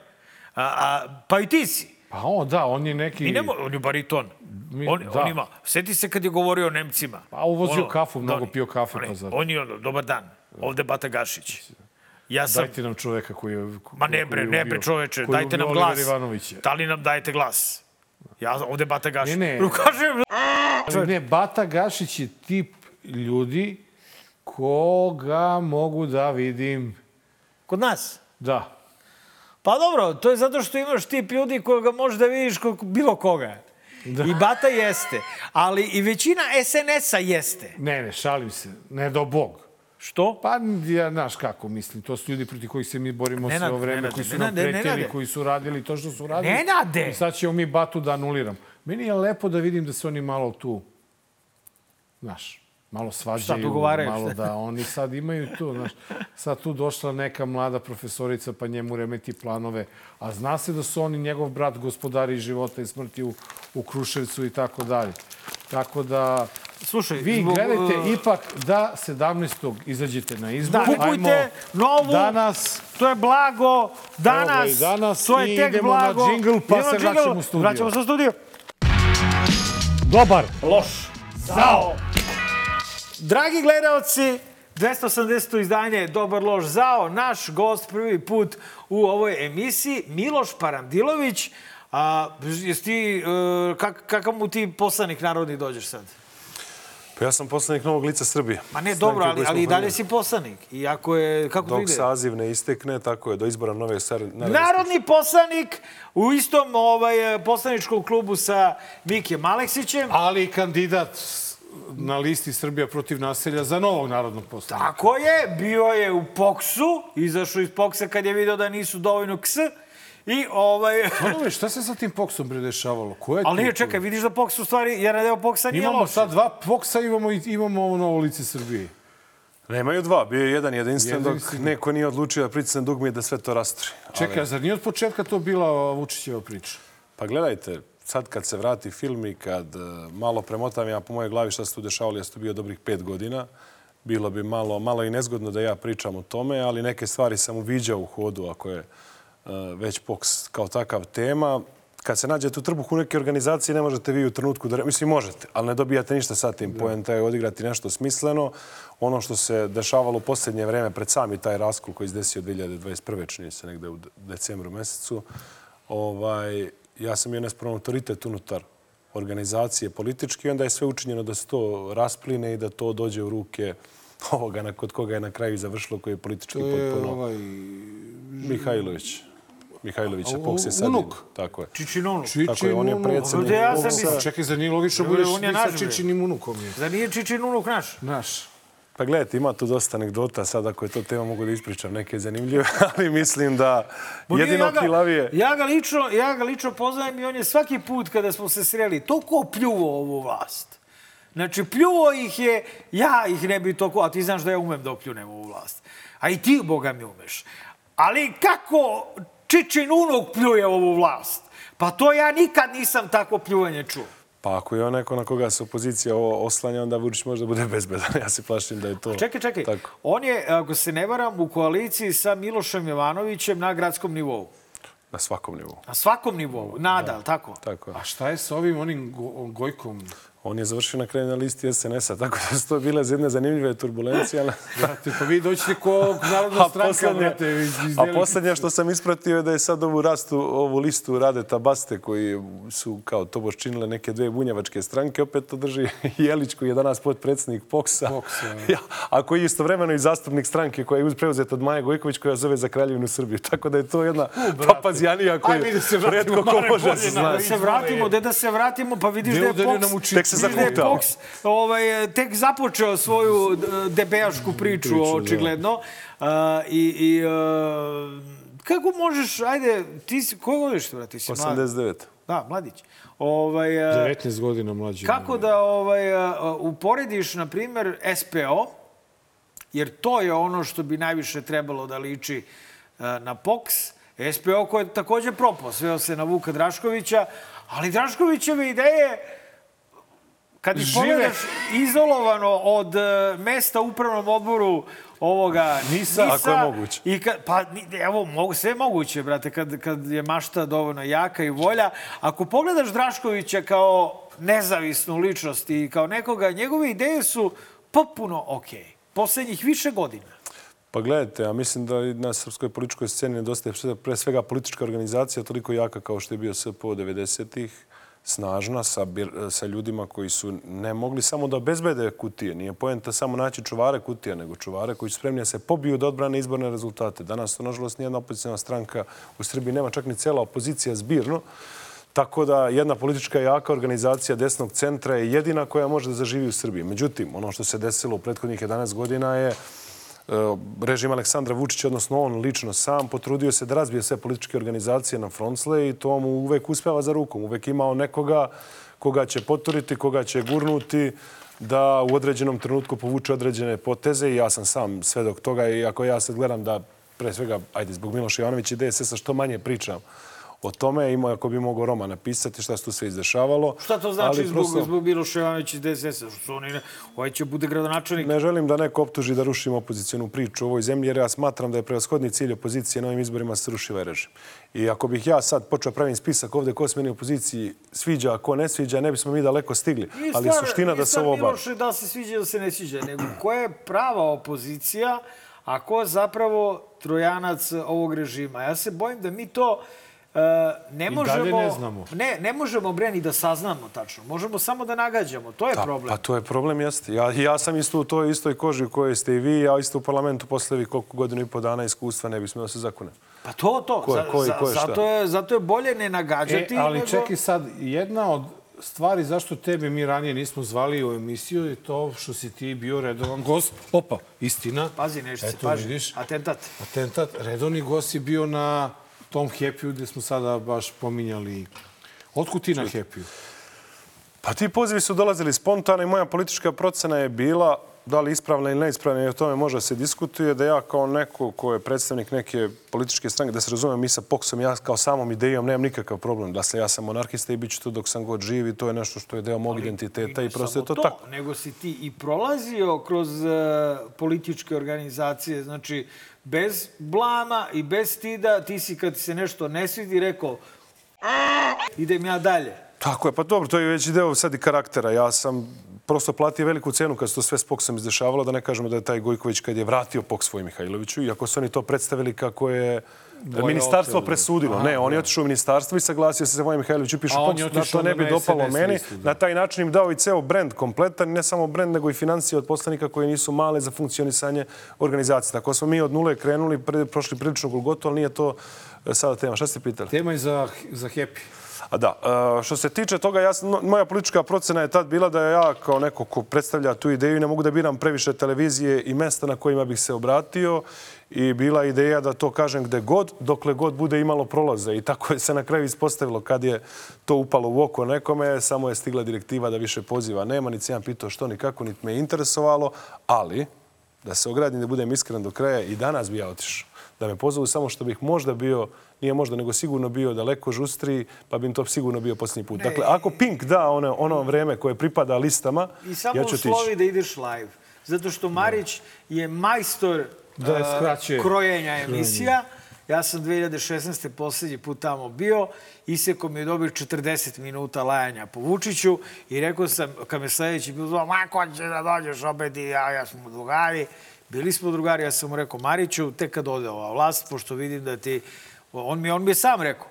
A, a, pa i ti si. Pa on, da, on je neki... I nemo, on je bariton. Mi- on, da. on ima. Sjeti se kad je govorio o Nemcima. Pa uvozio kafu, mnogo Doni, pio kafe, pa zato. On je ono, dobar dan. Ovde Bata Gašić. Ja sam... Dajte nam čoveka koji je... Ma ne bre, ne bre čoveče, dajte nam glas. Da li nam dajete glas? Ja ovde Bata Gašić. Ne, ne. Kažem, Ali ne, Bata Gašić je tip ljudi koga mogu da vidim... kod nas. Da. Pa dobro, to je zato što imaš tip ljudi koga možeš da vidiš kod bilo koga. I Bata jeste. Ali i većina SNS-a jeste. Ne, ne, šalim se. Ne do Bog. Što? Pa, ja, znaš kako mislim, to su ljudi protiv kojih se mi borimo Nenade, sve vreme, Nenade, koji su nam Nenade. koji su radili to što su radili. Nenade! I sad ćemo mi Batu da anuliram. Meni je lepo da vidim da se oni malo tu, znaš, malo svađaju, malo da oni sad imaju tu, znaš, sad tu došla neka mlada profesorica pa njemu remeti planove, a zna se da su oni njegov brat gospodari života i smrti u, u Kruševcu i tako dalje. Tako da, Slušaj, vi zbog, gledajte uh, ipak da 17. izađete na izbor. Da, kupujte Ajmo novu, Danas, to je blago, danas, Evo danas to je tek idemo na blago. džingl, pa se džingl, vraćamo u studio. Vraćamo se u studio. dobar. Loš. Zao. Dragi gledalci, 280. izdanje Dobar loš zao, naš gost prvi put u ovoj emisiji, Miloš Parandilović. A, jesi ti, uh, kak, kakav mu ti poslanik narodni dođeš sad? Pa ja sam poslanik Novog lica Srbije. Ma ne, dobro, ali, ali i dalje si poslanik. I ako je, kako Dok ide? saziv ne istekne, tako je, do izbora nove sar... Narodni poslanik u istom ovaj, poslaničkom klubu sa Mikijem Aleksićem. Ali kandidat na listi Srbija protiv naselja za novog narodnog poslanika. Tako je, bio je u Poksu, izašao iz Poksa kad je video da nisu dovoljno ks. I ovaj... Ono šta se sa tim poksom bre dešavalo? Ko je Ali nije, čekaj, vidiš da Poks u stvari, jedan deo Poksa nije Imamo loš. sad dva poksa, imamo, i- imamo ovo novo lice Srbije. Nemaju dva, bio je jedan jedinstven, dok neko nije odlučio da pritisne dugme i da sve to rastri. Čekaj, a zar nije od početka to bila Vučićeva priča? Pa gledajte, sad kad se vrati film i kad e, malo premotam ja po mojoj glavi šta se tu dešavalo, ja sam tu bio dobrih pet godina, bilo bi malo, malo i nezgodno da ja pričam o tome, ali neke stvari sam uviđao u hodu ako je već POKS kao takav tema. Kad se nađete u trbuhu neke organizacije, ne možete vi u trenutku da... Mislim, možete, ali ne dobijate ništa sa tim. Poenta je odigrati nešto smisleno. Ono što se dešavalo u posljednje vreme, pred sami taj raskol koji se desio 2021. čini se negde u de- decembru mesecu, ovaj, ja sam bio nespravan autoritet unutar organizacije političke i onda je sve učinjeno da se to raspline i da to dođe u ruke ovoga na kod koga je na kraju završilo, koji je politički potpuno... ovaj... Mihajlović. Mihajlović, A, Poks je u- sad... unuk? Tako je. Čičinonu. Tako je, on je Čičin Ovdje ja sam mislio- Čekaj, zar nije logično Dobro, budeš on je ti sa. Čičinim unukom? Je. Da nije Čičinunuk naš? Naš. Pa gledajte, ima tu dosta anegdota, sad ako je to tema mogu da ispričam neke zanimljive, ali mislim da Bo jedino ja ga- kilavije... Ja ga, lično, ja ga lično poznajem i on je svaki put kada smo se sreli toliko pljuvo ovu vlast. Znači, pljuvo ih je, ja ih ne bi toliko, a ti znaš da ja umem da opljunem ovu vlast. A i ti, Boga mi, umeš. Ali kako Čičin unuk pljuje ovu vlast? Pa to ja nikad nisam tako pljuvanje čuo. Pa ako je on neko na koga se opozicija ovo oslanja, onda Vučić možda bude bezbedan. Ja se plašim da je to Čekaj, čekaj. tako. On je, ako se ne varam, u koaliciji sa Milošem Jovanovićem na gradskom nivou. Na svakom nivou. Na svakom nivou. Nadal, tako? Tako je. A šta je sa ovim onim go, Gojkom? On je završio na kraju na listi SNS-a, tako da su to bile jedne zanimljive turbulencije. Ali... Brate, pa vi doćete ko narodna stranka, poslednje, brate. iz- a poslednje što sam ispratio je da je sad ovu rastu, ovu listu rade tabaste koji su kao to boš činile neke dve bunjevačke stranke. Opet to drži Jelić koji je danas podpredsjednik POKS-a. POKS-a, ja, a koji je istovremeno i zastupnik stranke koja je preuzeta od Maje Gojković koja zove za Kraljevinu Srbiju. Tako da je to jedna koju da se vratimo redko ko može se na zna. Da se vratimo, da se vratimo, pa vidiš da je Poks, se da zakutao. Poks ovaj, tek započeo svoju d- debejašku priču, Priču, da. očigledno. A, I, i a, kako možeš, ajde, ti si, koje godište, brate, ti si mlad? 89. Da, mladić. Ovaj, a, 19 godina mlađi. Kako da ovaj, uporediš, na primjer, SPO, jer to je ono što bi najviše trebalo da liči na POKS, SPO koji je takođe propao, sveo se na Vuka Draškovića, ali Draškovićeve ideje, kad ih pogledaš izolovano od e, mesta u upravnom odboru ovoga NISA, Ako je moguće. I kad, pa, evo, mogu, sve je moguće, brate, kad, kad je mašta dovoljno jaka i volja. Ako pogledaš Draškovića kao nezavisnu ličnost i kao nekoga, njegove ideje su potpuno okej. Poslednjih više godina. Pa gledajte, ja mislim da i na srpskoj političkoj sceni nedostaje pre- pre svega politička organizacija toliko jaka kao što je bio SPO 90-ih, snažna, sa, sa ljudima koji su ne mogli samo da obezbede kutije. Nije poenta samo naći čuvare kutija, nego čuvare koji su spremni da se pobiju da odbrane izborne rezultate. Danas to, nažalost, nijedna opozicijna stranka u Srbiji nema, čak ni cela opozicija zbirno. Tako da jedna politička jaka organizacija desnog centra je jedina koja može da zaživi u Srbiji. Međutim, ono što se desilo u prethodnih 11 godina je režim Aleksandra Vučića, odnosno on lično sam, potrudio se da razbije sve političke organizacije na frontsle i to mu uvek uspeva za rukom. Uvek imao nekoga koga će poturiti, koga će gurnuti, da u određenom trenutku povuče određene poteze i ja sam sam svedok toga i ako ja sad gledam da pre svega, ajde, zbog Miloša Jovanovića i DSS-a što manje pričam o tome, ima ako bi mogao Roma napisati šta se tu sve izdešavalo. Šta to znači Ali zbog, prosto zbog Miloša Jovanovića i DSS-a? Što oni ne, ovaj će bude gradonačelnik. Ne želim da neko optuži da rušim opozicijonu priču u ovoj zemlji, jer ja smatram da je prevashodni cilj opozicije na ovim izborima da se ruši ovaj režim. I ako bih ja sad počeo pravim spisak ovde ko se meni opoziciji sviđa, a ko ne sviđa, ne bismo mi daleko stigli. Nije Ali stvar- suština nije da se ovo obavi. Miloše da se sviđa da se ne sviđa, nego koja je prava opozicija, a ko zapravo trojanac ovog režima. Ja se bojim da mi to e, ne I možemo... dalje ne znamo. Ne, ne možemo, bre, ni da saznamo tačno. Možemo samo da nagađamo. To je Da, problem. Pa to je problem, jeste. Ja, ja sam isto u toj istoj koži u kojoj ste i vi, ja isto u parlamentu posle koliko godinu i po dana iskustva ne bi smio da se zakune. Pa to, to. Ko je- Za- ko je- za- ko je zato, je, zato je bolje ne nagađati. E, ali nego... čekaj sad, jedna od stvari zašto tebe mi ranije nismo zvali u emisiju je to što si ti bio redovan gost. Opa, istina. Pazi, nešto Eto, paži. vidiš. Atentat. Atentat. Redovni gost je bio na tom Happy-u gde smo sada baš pominjali. Otkud ti na Happy-u? Pa ti pozivi su dolazili spontano i moja politička procena je bila da li ispravna ili neispravna i o tome može da se diskutuje, da ja kao neko ko je predstavnik neke političke stranke, da se razumem mi sa POKS-om, ja kao samom idejom nemam nikakav problem. Da se ja sam monarhista i bit ću tu dok sam god živ i to je nešto što je deo mog identiteta i prosto je Samo to, tako. Nego si ti i prolazio kroz uh, političke organizacije, znači bez blama i bez stida, ti si kad se nešto ne svidi rekao "A, idem ja dalje. Tako je, pa dobro, to je već deo sad i karaktera. Ja sam prosto platio veliku cenu kad se to sve s POKS-om izdešavalo, da ne kažemo da je taj Gojković kad je vratio POKS svoj Mihajloviću, iako su oni to predstavili kako je Dvoje ministarstvo oteli. presudilo. Aha, ne, on je da. otišao u ministarstvo i saglasio se za Vojin Mihajlović upiše A on POKS, je da to ne bi dopalo SNS meni. listu, da. Na taj način im dao i ceo brend kompletan, ne samo brend, nego i financije od poslanika koje nisu male za funkcionisanje organizacije. Tako smo mi od nule krenuli, pre, prošli prilično golgotu, ali nije to e, sada tema. Šta ste pitali? Tema je za, za Happy. A da, e, što se tiče toga, ja, no, moja politička procena je tad bila da ja kao neko ko predstavlja tu ideju ne mogu da biram previše televizije i mesta na kojima bih se obratio i bila ideja da to kažem gde god, dokle god bude imalo prolaza. I tako je se na kraju ispostavilo kad je to upalo u oko nekome, samo je stigla direktiva da više poziva nema, niti sam pitao što ni kako, niti me je interesovalo, ali da se ogradim, da budem iskren do kraja, i danas bi ja otišao. Da me pozovu samo što bih možda bio, nije možda, nego sigurno bio daleko žustriji, pa bi im to sigurno bio posljednji put. Dakle, ako Pink da ono, ono vreme koje pripada listama, I samo ja ću otići. uslovi da ideš live. Zato što Marić je majstor Da je skraćuje. krojenja emisija. Ja sam 2016. poslednji put tamo bio, iseko mi je dobio 40 minuta lajanja po Vučiću i rekao sam, kad me sledeći bio zvao, ma ko će da dođeš opet i ja, ja smo drugari. Bili smo drugari, ja sam mu rekao, Mariću, tek kad ode ova vlast, pošto vidim da ti... On mi, on mi je sam rekao,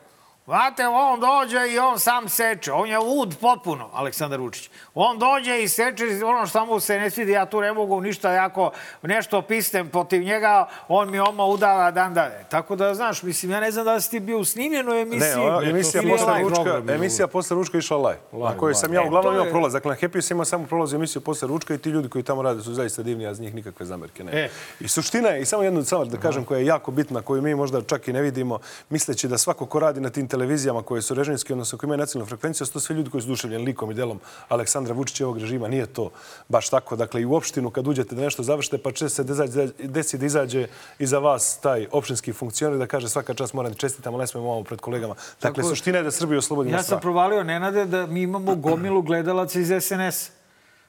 Znate, on dođe i on sam seče. On je lud potpuno, Aleksandar Vučić. On dođe i seče ono što mu se ne svidi. Ja tu ne mogu ništa jako nešto pistem protiv njega. On mi oma udava dan dalje. Tako da, znaš, mislim, ja ne znam da li si ti bio u snimljenoj emisiji. Ne, ova emisija posle live. ručka, emisija posle ručka išla live, na kojoj sam ja E, uglavnom imao je- prolaz. Dakle, na Happy sam imao samo prolaz u emisiju posle ručka i ti ljudi koji tamo rade su zaista divni, ja za njih nikakve zamerke ne. E. I suština je, i samo jednu samo da kažem, koja je jako bitna, koju mi možda čak i ne vidimo, misleći da svako ko radi na tim televizijama koje su režimske, odnosno koje imaju nacionalnu frekvenciju, su to sve ljudi koji su duševljeni likom i delom Aleksandra Vučića ovog režima. Nije to baš tako. Dakle, i u opštinu kad uđete da nešto završite, pa često se desi da izađe iza vas taj opštinski funkcioner da kaže svaka čast moram da čestitam, ali ne smemo ovo pred kolegama. Dakle, Tako suština je da Srbiju oslobodimo Ja sam provalio, Nenade, da mi imamo gomilu gledalaca iz SNS.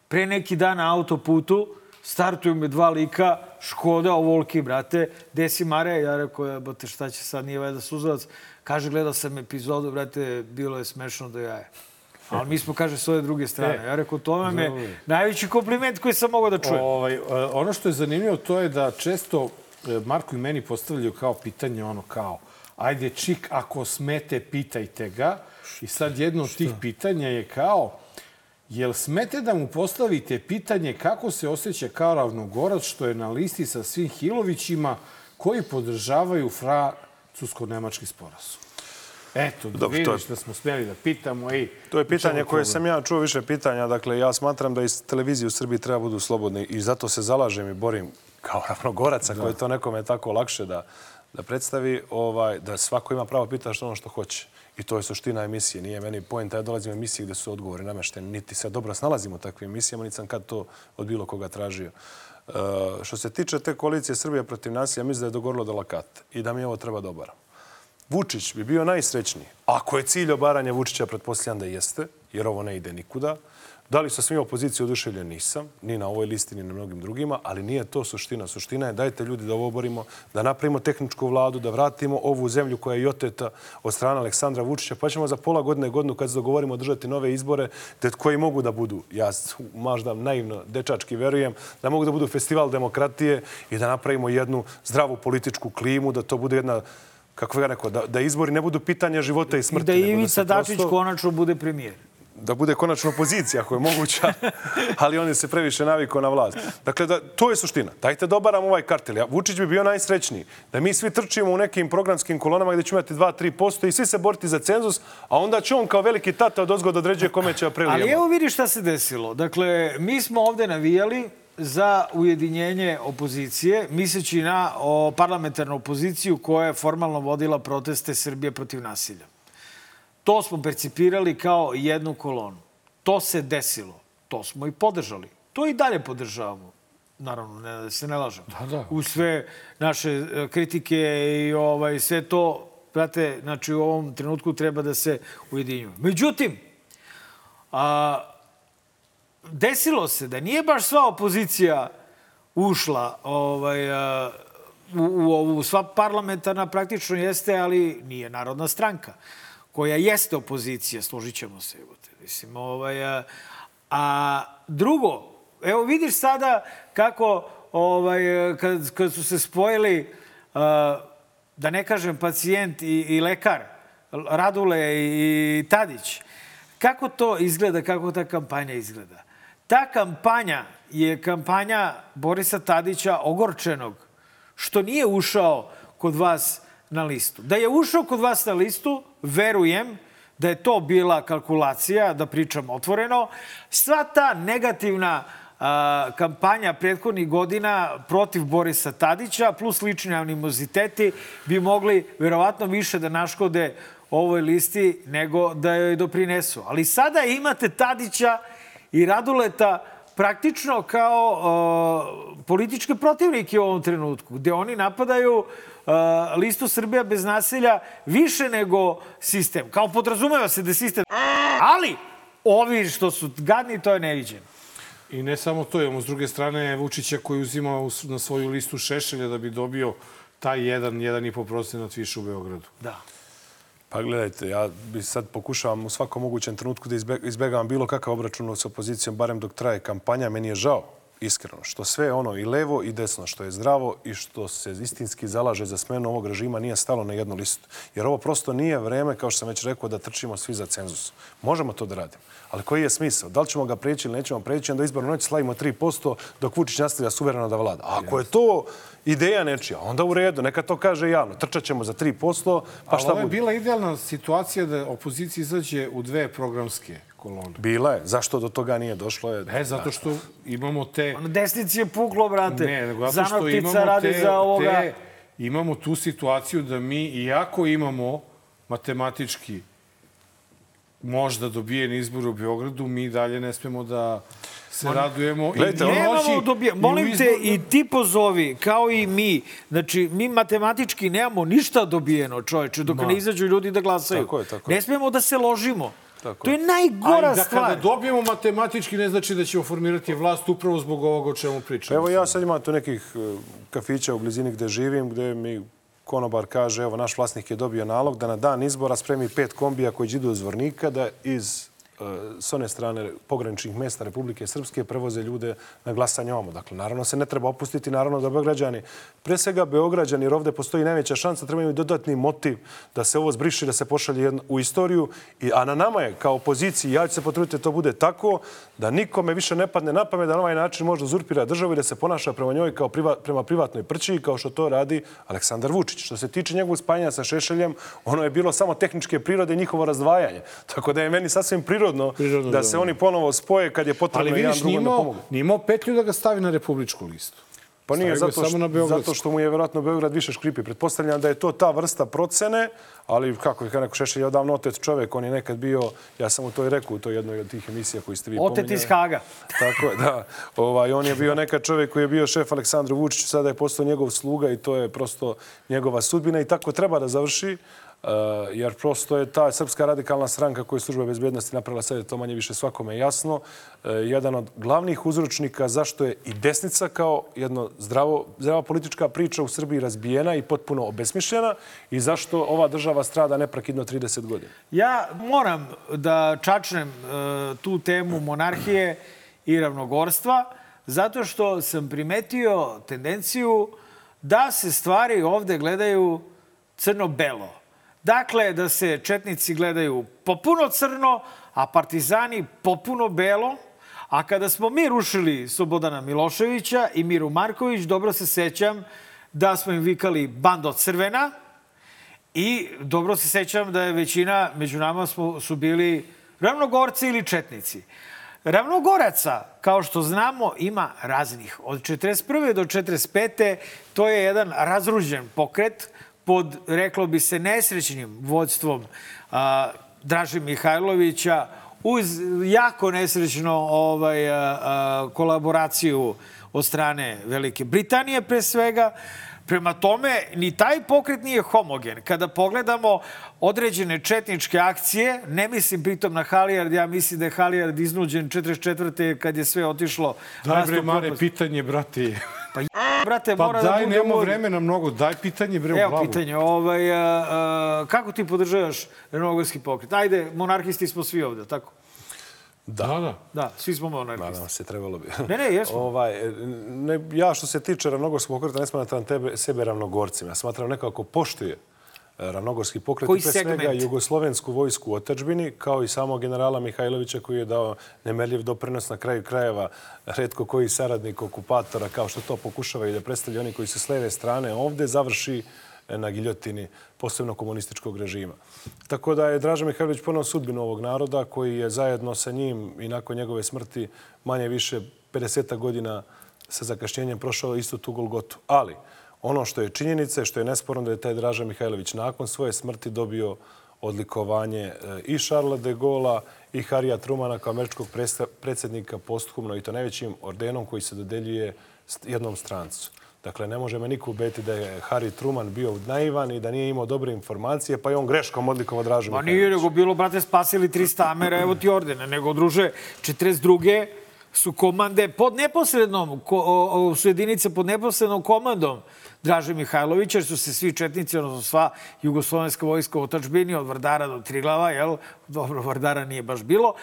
Pre neki dan na autoputu startuju me dva lika, Škoda, ovoliki, brate, desi Mare, ja rekao, jebote, šta će sad, nije valjda suzavac. Kaže, gledao sam epizodu, brate, bilo je smešno do jaja. Ali mi smo, kaže, s ove druge strane. Ja rekao, to vam je najveći kompliment koji sam mogao da čujem. Ovaj, e, ono što je zanimljivo to je da često e, Marko i meni postavljaju kao pitanje ono kao ajde čik ako smete pitajte ga i sad jedno od tih pitanja je kao jel smete da mu postavite pitanje kako se osjeća kao ravnogorac što je na listi sa svim Hilovićima koji podržavaju francusko-nemački sporazum? Eto, da Dobro, to je- vidiš da smo smjeli da pitamo. Ej, To je pitanje koje sam ja čuo više pitanja. Dakle, ja smatram da iz televizije u Srbiji treba budu slobodni i zato se zalažem i borim kao ravnogoraca koji to nekome tako lakše da, da predstavi, ovaj, da svako ima pravo pita što ono što hoće. I to je suština emisije. Nije meni pojenta. Ja dolazim u emisiji gde su odgovori namešteni. Niti se dobro snalazim u takvim emisijama, niti sam kad to od bilo koga tražio. Što se tiče te koalicije Srbije protiv nasilja, mislim da je dogorilo do lakata i da mi ovo treba da obaramo. Vučić bi bio najsrećniji. Ako je cilj obaranja Vučića, pretpostavljam da jeste, jer ovo ne ide nikuda. Da li sa svim opozicije oduševljen? Nisam. Ni na ovoj listi, ni na mnogim drugima. Ali nije to suština. Suština je dajte ljudi da ovo oborimo, da napravimo tehničku vladu, da vratimo ovu zemlju koja je i oteta od strane Aleksandra Vučića. Pa ćemo za pola godine, godinu, kad se dogovorimo održati nove izbore, te koji mogu da budu, ja možda naivno, dečački verujem, da mogu da budu festival demokratije i da napravimo jednu zdravu političku klimu, da to bude jedna kako ga rekao, da, da izbori ne budu pitanje života i I smrti. da nego Ivica Dačić prosto- konačno bude premijer. Da bude konačno opozicija ako je moguća, ali on je se previše navikao na vlast. Dakle, da, to je suština. Dajte da obaramo ovaj kartel. Ja, Vučić bi bio najsrećniji. Da mi svi trčimo u nekim programskim kolonama gdje ćemo imati 2-3% i svi se boriti za cenzus, a onda će on kao veliki tata od ozgoda određuje kome će april Ali evo vidi šta se desilo. Dakle, mi smo ovde navijali za ujedinjenje opozicije, misleći na o, parlamentarnu opoziciju koja je formalno vodila proteste Srbije protiv nasilja. To smo percipirali kao jednu kolonu. To se desilo. To smo i podržali. To i dalje podržavamo. Naravno, ne, da se ne lažemo. Da, da. U sve naše e, kritike i ovaj, sve to, brate, znači u ovom trenutku treba da se ujedinjuju. Međutim, a, desilo se da nije baš sva opozicija ušla ovaj, a, u, u ovu, sva parlamentarna praktično jeste, ali nije narodna stranka, koja jeste opozicija, složit ćemo se. Mislim, ovaj, a, a drugo, evo vidiš sada kako ovaj, kad, kad su se spojili, a, da ne kažem pacijent i, i lekar, Radule i, i Tadić, kako to izgleda, kako ta kampanja izgleda? Ta kampanja je kampanja Borisa Tadića ogorčenog, što nije ušao kod vas na listu. Da je ušao kod vas na listu, verujem da je to bila kalkulacija, da pričam otvoreno. Sva ta negativna a, kampanja prethodnih godina protiv Borisa Tadića plus lični animoziteti bi mogli verovatno više da naškode ovoj listi nego da joj doprinesu. Ali sada imate Tadića i Raduleta praktično kao uh, političke protivnike u ovom trenutku, gde oni napadaju uh, listu Srbija bez naselja više nego sistem. Kao podrazumeva se da sistem... Ali ovi što su gadni, to je neviđeno. I ne samo to, imamo s druge strane Vučića koji uzima na svoju listu Šešelja da bi dobio taj jedan, jedan i po procenat više u Beogradu. Da. Pa gledajte, ja bi sad pokušavam u svakom mogućem trenutku da izbe- izbegavam bilo kakav obračun s opozicijom, barem dok traje kampanja. Meni je žao, iskreno, što sve ono i levo i desno, što je zdravo i što se istinski zalaže za smenu ovog režima nije stalo na jednu listu. Jer ovo prosto nije vreme, kao što sam već rekao, da trčimo svi za cenzus. Možemo to da radimo. Ali koji je smisao? Da li ćemo ga preći ili nećemo preći, onda izbornu noć slavimo 3% dok Vučić nastavlja suvereno da vlada. A ako je to ideja nečija, onda u redu, neka to kaže javno. Trčat ćemo za 3%, pa Ali šta ovo je bude? bila idealna situacija da opozicija izađe u dve programske kolone. Bila je. Zašto do toga nije došlo? Je... E, zato što imamo te... Na desnici je puklo, brate. Ne, nego zato što imamo radi te, za ovoga. te, imamo tu situaciju da mi, iako imamo matematički možda dobijen izbor u Beogradu, mi dalje ne smemo da se radujemo. Gledajte, i, ono- Nemamo noći- dobija. Molim te, izbornom- i ti pozovi, kao i mi. Znači, mi matematički nemamo ništa dobijeno, čoveče, dok ne izađu ljudi da glasaju. Tako je, tako je. Ne smemo da se ložimo. Tako to je Ali najgora da stvar. kada dobijemo matematički ne znači da ćemo formirati vlast upravo zbog ovoga o čemu pričamo. Evo ja sad imam tu nekih e, kafića u blizini gde živim, gde mi konobar kaže, evo, naš vlasnik je dobio nalog da na dan izbora spremi pet kombija koji idu do Zvornika, da iz s one strane pograničnih mesta Republike Srpske prevoze ljude na glasanje ovamo. Dakle, naravno se ne treba opustiti, naravno da Beograđani, pre svega Beograđani, jer ovde postoji najveća šansa, trebaju dodatni motiv da se ovo zbriši, da se pošalje u istoriju. A na nama je, kao opoziciji, ja ću se potruditi da to bude tako, da nikome više ne padne na pamet da na ovaj način može uzurpira državu i da se ponaša prema njoj kao priva, prema privatnoj prći, kao što to radi Aleksandar Vučić. Što se tiče njegovog spajanja sa Šešeljem, ono je bilo samo tehničke prirode i njihovo razdvajanje. Tako da je meni sasvim prirodno, Prirodno, da da. se oni ponovo spoje kad je potrebno Ali jedan vidiš, drugom nije da pomogu. nije imao petlju da ga stavi na republičku listu. Pa nije, zato što, zato što mu je vjerojatno Beograd više škripi. Pretpostavljam da je to ta vrsta procene, ali kako je neko Šešelj je odavno otet čovjek, on je nekad bio, ja sam mu to i rekao u toj jednoj od tih emisija koji ste vi Otet pominjali. iz Haga. Tako je, da. Ovaj, on je bio nekad čovjek koji je bio šef Aleksandru Vučiću, sada je postao njegov sluga i to je prosto njegova sudbina i tako treba da završi. Uh, jer prosto je ta srpska radikalna stranka koju je služba bezbjednosti napravila sad to manje više svakome jasno. Uh, jedan od glavnih uzročnika zašto je i desnica kao jedno zdravo, zdrava politička priča u Srbiji razbijena i potpuno obesmišljena i zašto ova država strada neprekidno 30 godina. Ja moram da čačnem e, tu temu monarhije i ravnogorstva, zato što sam primetio tendenciju da se stvari ovde gledaju crno-belo. Dakle, da se četnici gledaju popuno crno, a partizani popuno belo, a kada smo mi rušili Slobodana Miloševića i Miru Marković, dobro se sećam da smo im vikali bando crvena, I dobro se sećam da je većina među nama smo, su bili ravnogorci ili četnici. Ravnogoraca, kao što znamo, ima raznih. Od 41. do 45. to je jedan razruđen pokret pod, reklo bi se, nesrećnim vodstvom a, Draže Mihajlovića uz jako nesrećno ovaj, a, a, kolaboraciju od strane Velike Britanije pre svega. Prema tome, ni taj pokret nije homogen. Kada pogledamo određene četničke akcije, ne mislim pritom na Halijard, ja mislim da je Halijard iznuđen 44. kad je sve otišlo. Daj bre, Mare, propast. pitanje, brate. Pa, j- brate, Pa mora da daj, bude nemamo uvod. vremena mnogo. Daj pitanje, bre, u Evo glavu. pitanje, ovaj, a, a, kako ti podržavaš renogorski pokret? Ajde, monarhisti smo svi ovde, tako? Da, da. Da, svi smo monarhisti. Nadam se, trebalo bi. Ne, ne, jesmo. Ovaj, ne, ja što se tiče ravnogorskog pokreta ne smatram tebe, sebe ravnogorcima. Ja smatram nekako poštuje e, ravnogorski pokret Koji i pre svega segment? jugoslovensku vojsku u otadžbini, kao i samog generala Mihajlovića koji je dao nemerljiv doprinos na kraju krajeva redko koji saradnik okupatora, kao što to pokušavaju da predstavlja oni koji su s leve strane ovde, završi e, na giljotini posebno komunističkog režima. Tako da je Draža Mihajlović ponao sudbinu ovog naroda koji je zajedno sa njim i nakon njegove smrti manje više 50 godina sa zakašnjenjem prošao istu tu Golgotu. Ali ono što je činjenica, što je nesporno da je taj Draža Mihajlović nakon svoje smrti dobio odlikovanje e, i Šarla de Gola i Harija Trumana kao američkog predsjednika posthumno i to najvećim ordenom koji se dodeljuje jednom strancu. Dakle, ne može me niko ubeti da je Harry Truman bio naivan i da nije imao dobre informacije, pa je on greškom odlikovao Dražu Ma nije, nego bilo, brate, spasili 300 Amera, evo ti ordena. Nego, druže, 42. su komande pod neposrednom, ko, o, su jedinice pod neposrednom komandom Draže Mihajlovića, jer su se svi četnici, odnosno sva jugoslovenska vojska u otačbini od Vardara do Triglava, jel? Dobro, Vardara nije baš bilo,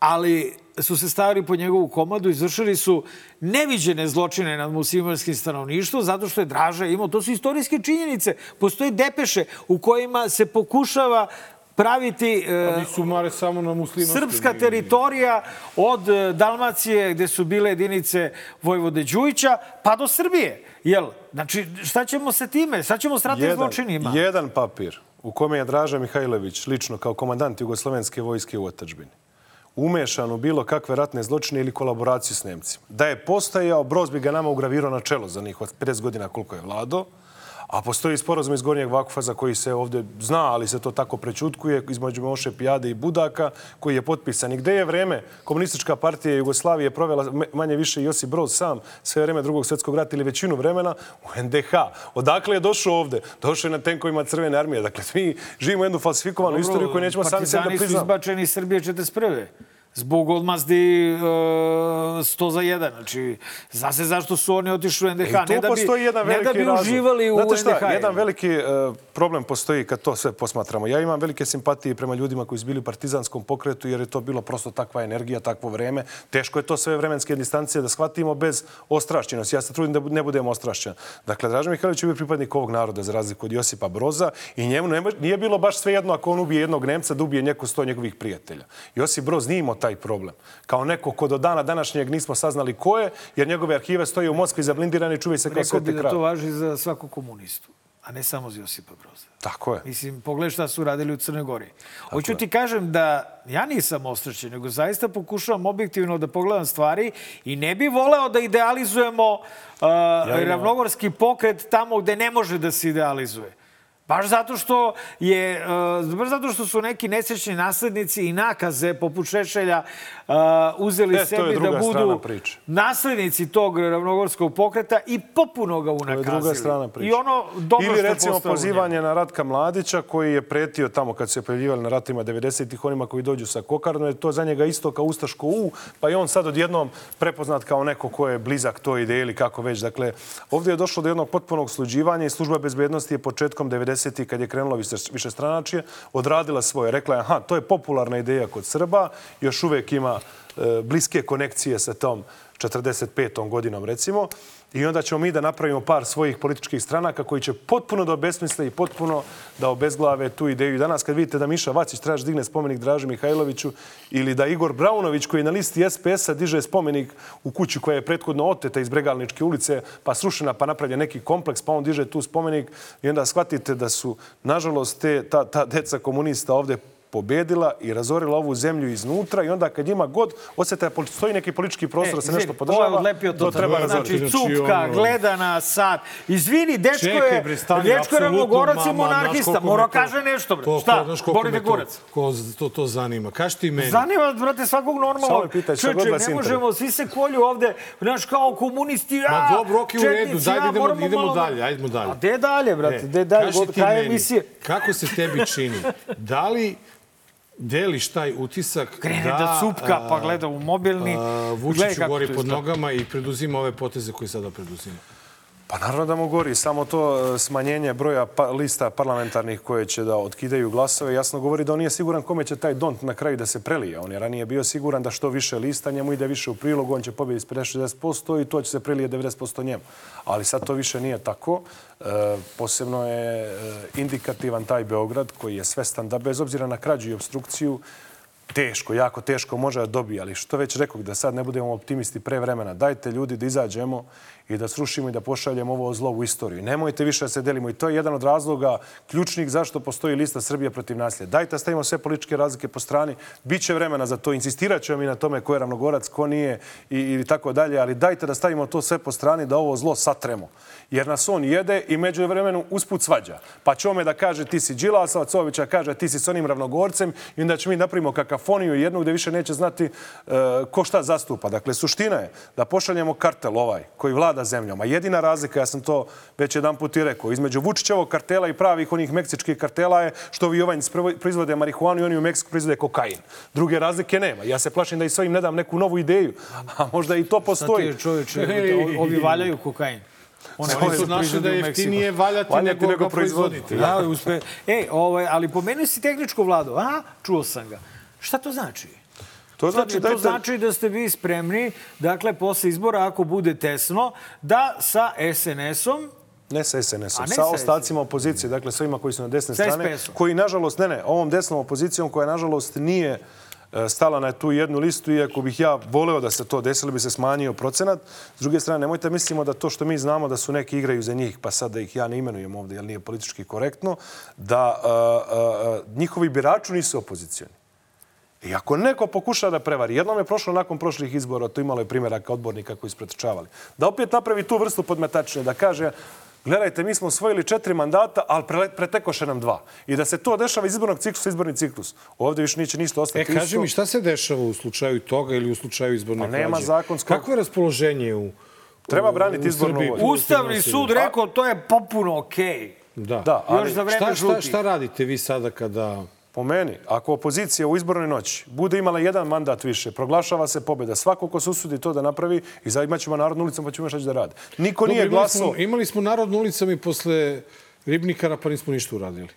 ali su se stavili po njegovu komadu, izvršili su neviđene zločine nad muslimanskim stanovništvom, zato što je Draža imao, to su istorijske činjenice, postoje depeše u kojima se pokušava praviti e, Pa Mare samo na srpska teritorija od e, Dalmacije, gde su bile jedinice Vojvode Đujića, pa do Srbije. Jel? Znači, šta ćemo sa time? Šta ćemo s ratnim zločinima? jedan papir u kome je Draža Mihajlović lično kao komandant Jugoslovenske vojske u otadžbini umešan u bilo kakve ratne zločine ili kolaboraciju s Nemcima. Da je postajao, Broz bi ga nama ugravirao na čelo za njih od 50 godina koliko je vlado. A postoji sporazum iz Gornjeg Vakfa za koji se ovde zna, ali se to tako prećutkuje, između Moše Pijade i Budaka, koji je potpisan. I gde je vreme komunistička partija Jugoslavije provela manje više Josip Broz sam sve vreme drugog svjetskog rata ili većinu vremena u NDH. Odakle je došao ovde? Došao je na tenkovima Crvene armije. Dakle, mi živimo jednu falsifikovanu istoriju koju nećemo sami sebi da Partizani su priznamo. izbačeni iz Srbije 41. zbog odmazdi uh, 100 za 1. Znači, zna se zašto su oni otišli u NDH. Tu ne da bi, jedan ne da bi razlog. uživali u Znate šta, NDH. jedan veliki uh, problem postoji kad to sve posmatramo. Ja imam velike simpatije prema ljudima koji su bili u partizanskom pokretu jer je to bilo prosto takva energija, takvo vreme. Teško je to sve vremenske distancije da shvatimo bez ostrašćenosti. Ja se trudim da ne budem ostrašćen. Dakle, Dražan Mihajlović je bio pripadnik ovog naroda za razliku od Josipa Broza i njemu nema- nije bilo baš svejedno ako on ubije jednog Nemca da ubije neko sto njegovih prijatelja. Josip Broz nije imao taj problem. Kao neko ko do dana današnjeg nismo saznali ko je, jer njegove arhive stoje u Moskvi zablindirane i čuvaju se kao Rekao svete bi da to važi za svakog komunistu, a ne samo za Josipa Broza. Tako je. Mislim, pogledaj šta su radili u Crnoj Gori. Hoću ti kažem da ja nisam ostrašćen, nego zaista pokušavam objektivno da pogledam stvari i ne bi voleo da idealizujemo uh, imam- ravnogorski pokret tamo gde ne može da se idealizuje. Baš zato što je, uh, baš zato što su neki nesrećni naslednici i nakaze poput Šešelja uh, uzeli E, sebi da budu naslednici tog ravnogorskog pokreta i popuno ga To je unakazili. druga strana priče. I ono dobro Ili recimo pozivanje na Ratka Mladića koji je pretio tamo kad su se pojavljivali na ratima 90-ih onima koji dođu sa kokardom, je to za njega isto kao Ustaško U, pa je on sad odjednom prepoznat kao neko ko je blizak toj ideji ili kako već. Dakle, ovdje je došlo do jednog potpunog sluđivanja i služba bezbednosti je početkom 90-ih kad je krenulo više, više stranačije, odradila svoje. Rekla je, aha, to je popularna ideja kod Srba, još uvek ima e, bliske konekcije sa tom 45. godinom, recimo. I onda ćemo mi da napravimo par svojih političkih stranaka koji će potpuno da obesmisle i potpuno da obezglave tu ideju. Danas kad vidite da Miša Vacić traži digne spomenik Draži Mihajloviću ili da Igor Braunović koji je na listi SPS-a diže spomenik u kuću koja je prethodno oteta iz Bregalničke ulice, pa srušena, pa napravlja neki kompleks, pa on diže tu spomenik i onda shvatite da su, nažalost, te, ta, ta deca komunista ovde pobedila i razorila ovu zemlju iznutra i onda kad ima god osjeta da postoji neki politički prostor da se nešto podržava, Ovo je odlepio to, to treba znači, razoriti. Znači, cupka, ono- gleda na sat. Izvini, dečko Čekaj, je, bre, stani, dečko je ravnogorac i monarhista. Mora kaže nešto, bre. to- Šta? Bori Gurac. Ko to, to zanima. Kaži ti meni. Zanima, brate, svakog normalnog. me pitaj šta god Čoveče, vas ne možemo, svi se kolju ovde, znaš, kao komunisti, a, Ma dobro, okej, u redu, a, idemo- idemo dalje, ajdemo dalje. A gde dalje, brate, E, gde dalje, kaži ti meni. Kako se tebi čini? Da li deliš taj utisak Krene da, da cupka, pa gleda u mobilni. a, Vučić gori pod nogama i preduzima ove poteze koje sada preduzima? Pa naravno da mu gori. Samo to e, smanjenje broja pa, lista parlamentarnih koje će da otkidaju glasove jasno govori da on nije siguran kome će taj dont na kraju da se prelije. On je ranije bio siguran da što više lista njemu ide više u prilog, on će pobjediti s 50-60% i to će se prelije 90% njemu. Ali sad to više nije tako. E, posebno je e, indikativan taj Beograd koji je svestan da bez obzira na krađu i obstrukciju teško, jako teško može da dobije, ali što već rekao, da sad ne budemo optimisti pre vremena. Dajte ljudi da izađemo i da srušimo i da pošaljemo ovo zlo u istoriju. Nemojte više da se delimo i to je jedan od razloga ključnih zašto postoji lista Srbije protiv nasilja. Dajte da stavimo sve političke razlike po strani. Biće vremena za to. Insistirat ćemo i na tome ko je ravnogorac, ko nije i, i tako dalje, ali dajte da stavimo to sve po strani da ovo zlo satremo. Jer nas on jede i među vremenu usput svađa. Pa će ome da kaže ti si Đilasovac, će da kaže ti si s onim ravnogorcem i onda ćemo mi napravimo kakafoniju jednu gde više neće znati e, ko šta zastupa. Dakle, suština je da pošaljemo kartel ovaj koji vlada zemljom. A jedina razlika, ja sam to već jedan put i rekao, između Vučićevog kartela i pravih onih meksičkih kartela je što ovi ovaj proizvode marihuanu i oni u Meksiku proizvode kokain. Druge razlike nema. Ja se plašim da i s ovim ne dam neku novu ideju. A možda i to Sad ti postoji. je čoveče, ovi valjaju kokain. One Oni su našli da je jeftinije valjati, Valjati nego, nego proizvoditi. Da, uspe. E, ovaj, ali pomenuo si tehničku vladu. A, čuo sam ga. Šta to znači? To Znači, znači, to dajte, znači da ste vi spremni, dakle, posle izbora, ako bude tesno, da sa SNS-om Ne sa SNS-om, sa sa ostacima opozicije, dakle sa ovima koji su na desne Sa strane, SPS-om. koji nažalost, ne ne, ovom desnom opozicijom koja nažalost nije e, stala na tu jednu listu, iako bih ja voleo da se to desilo, bi se smanjio procenat. S druge strane, nemojte mislimo da to što mi znamo da su neki igraju za njih, pa sad da ih ja ne imenujem ovdje, jer nije politički korektno, da a, a, a, njihovi biraču nisu opozicijani. I ako neko pokuša da prevari, jednom je prošlo nakon prošlih izbora, to imalo je primjeraka odbornika koji su pretrčavali, da opet napravi tu vrstu podmetačne, da kaže gledajte, mi smo osvojili četiri mandata, ali pre, pretekoše nam dva. I da se to dešava iz izbornog ciklusa izborni ciklus. Ovdje više neće ništa ostati E, kaži isto. mi, šta se dešava u slučaju toga ili u slučaju izborne Pa nema krađe? zakonskog- Kakvo je raspoloženje u Treba braniti u izbornu Srbiji volju. Ustavni sud rekao to je popuno okej. Da. Da, ali Još za vreme Šta, šta, šta radite vi sada kada... po meni, ako opozicija u izbornoj noći bude imala jedan mandat više, proglašava se pobjeda. Svako ko se usudi to da napravi i za imat ćemo narodnu ulicom pa ćemo još da rade. Niko Dobro, nije imali glasao... Smo, imali smo narodnu ulicom i posle Ribnikara, pa nismo ništa uradili.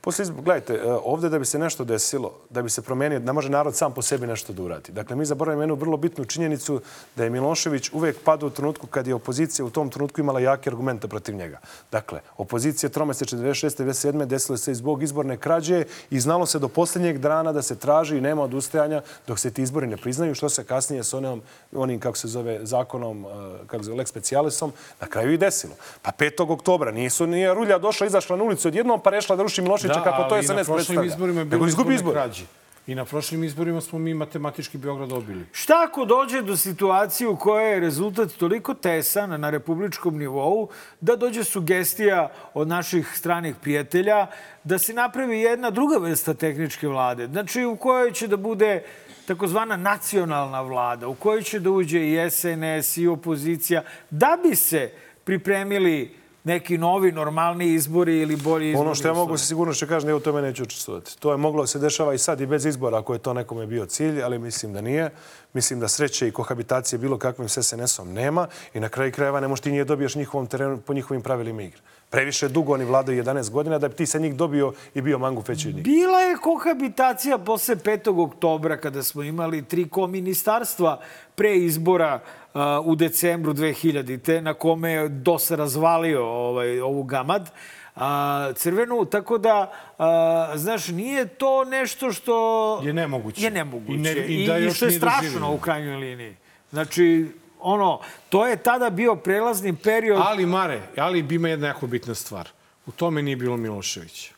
Posle izbora, gledajte, e, ovde da bi se nešto desilo, da bi se promenio, ne može narod sam po sebi nešto da uradi. Dakle, mi zaboravimo jednu vrlo bitnu činjenicu da je Milošević uvek padao u trenutku kad je opozicija u tom trenutku imala jake argumente protiv njega. Dakle, opozicija tromesečne 96. 97. desilo se zbog izborne krađe i znalo se do posljednjeg dana da se traži i nema odustajanja dok se ti izbori ne priznaju, što se kasnije s onim, onim kako se zove, zakonom, e, kako se zove, lex specialisom, na kraju i desilo. Pa 5. oktobra nisu, nije Rulja došla, izašla na ulicu odjednom pa rešla da ruši Miloševića kako to ali SNS na prošlim predstavlja. izborima je Nego bilo izgubi izbor. krađe. I na prošlim izborima smo mi matematički Beograd dobili. Šta ako dođe do situacije u kojoj je rezultat toliko tesan na republičkom nivou da dođe sugestija od naših stranih prijatelja da se napravi jedna druga vrsta tehničke vlade, znači u kojoj će da bude takozvana nacionalna vlada, u kojoj će da uđe i SNS i opozicija, da bi se pripremili neki novi, normalni izbori ili bolji izbori. Ono što ja mogu se sigurno što kažem, ja u tome neću učestvovati. To je moglo da se dešava i sad i bez izbora, ako je to nekome bio cilj, ali mislim da nije. Mislim da sreće i kohabitacije bilo kakvim s SNS-om nema i na kraju krajeva ne možeš ti nije dobiješ njihovom terenu po njihovim pravilima igre. Previše dugo oni vladaju 11 godina da bi ti sa njih dobio i bio mangu feći od njih. Bila je kohabitacija posle 5. oktobra kada smo imali tri ko-ministarstva pre izbora u decembru 2000. na kome je DOS razvalio ovaj, ovu gamad a, crvenu, tako da, a, znaš, nije to nešto što... Je nemoguće. Je nemoguće. I, ne, I, i, da i još što je strašno u krajnjoj liniji. Znači, ono, to je tada bio prelazni period... Ali, Mare, ali ima jedna jako bitna stvar. U tome nije bilo Miloševića.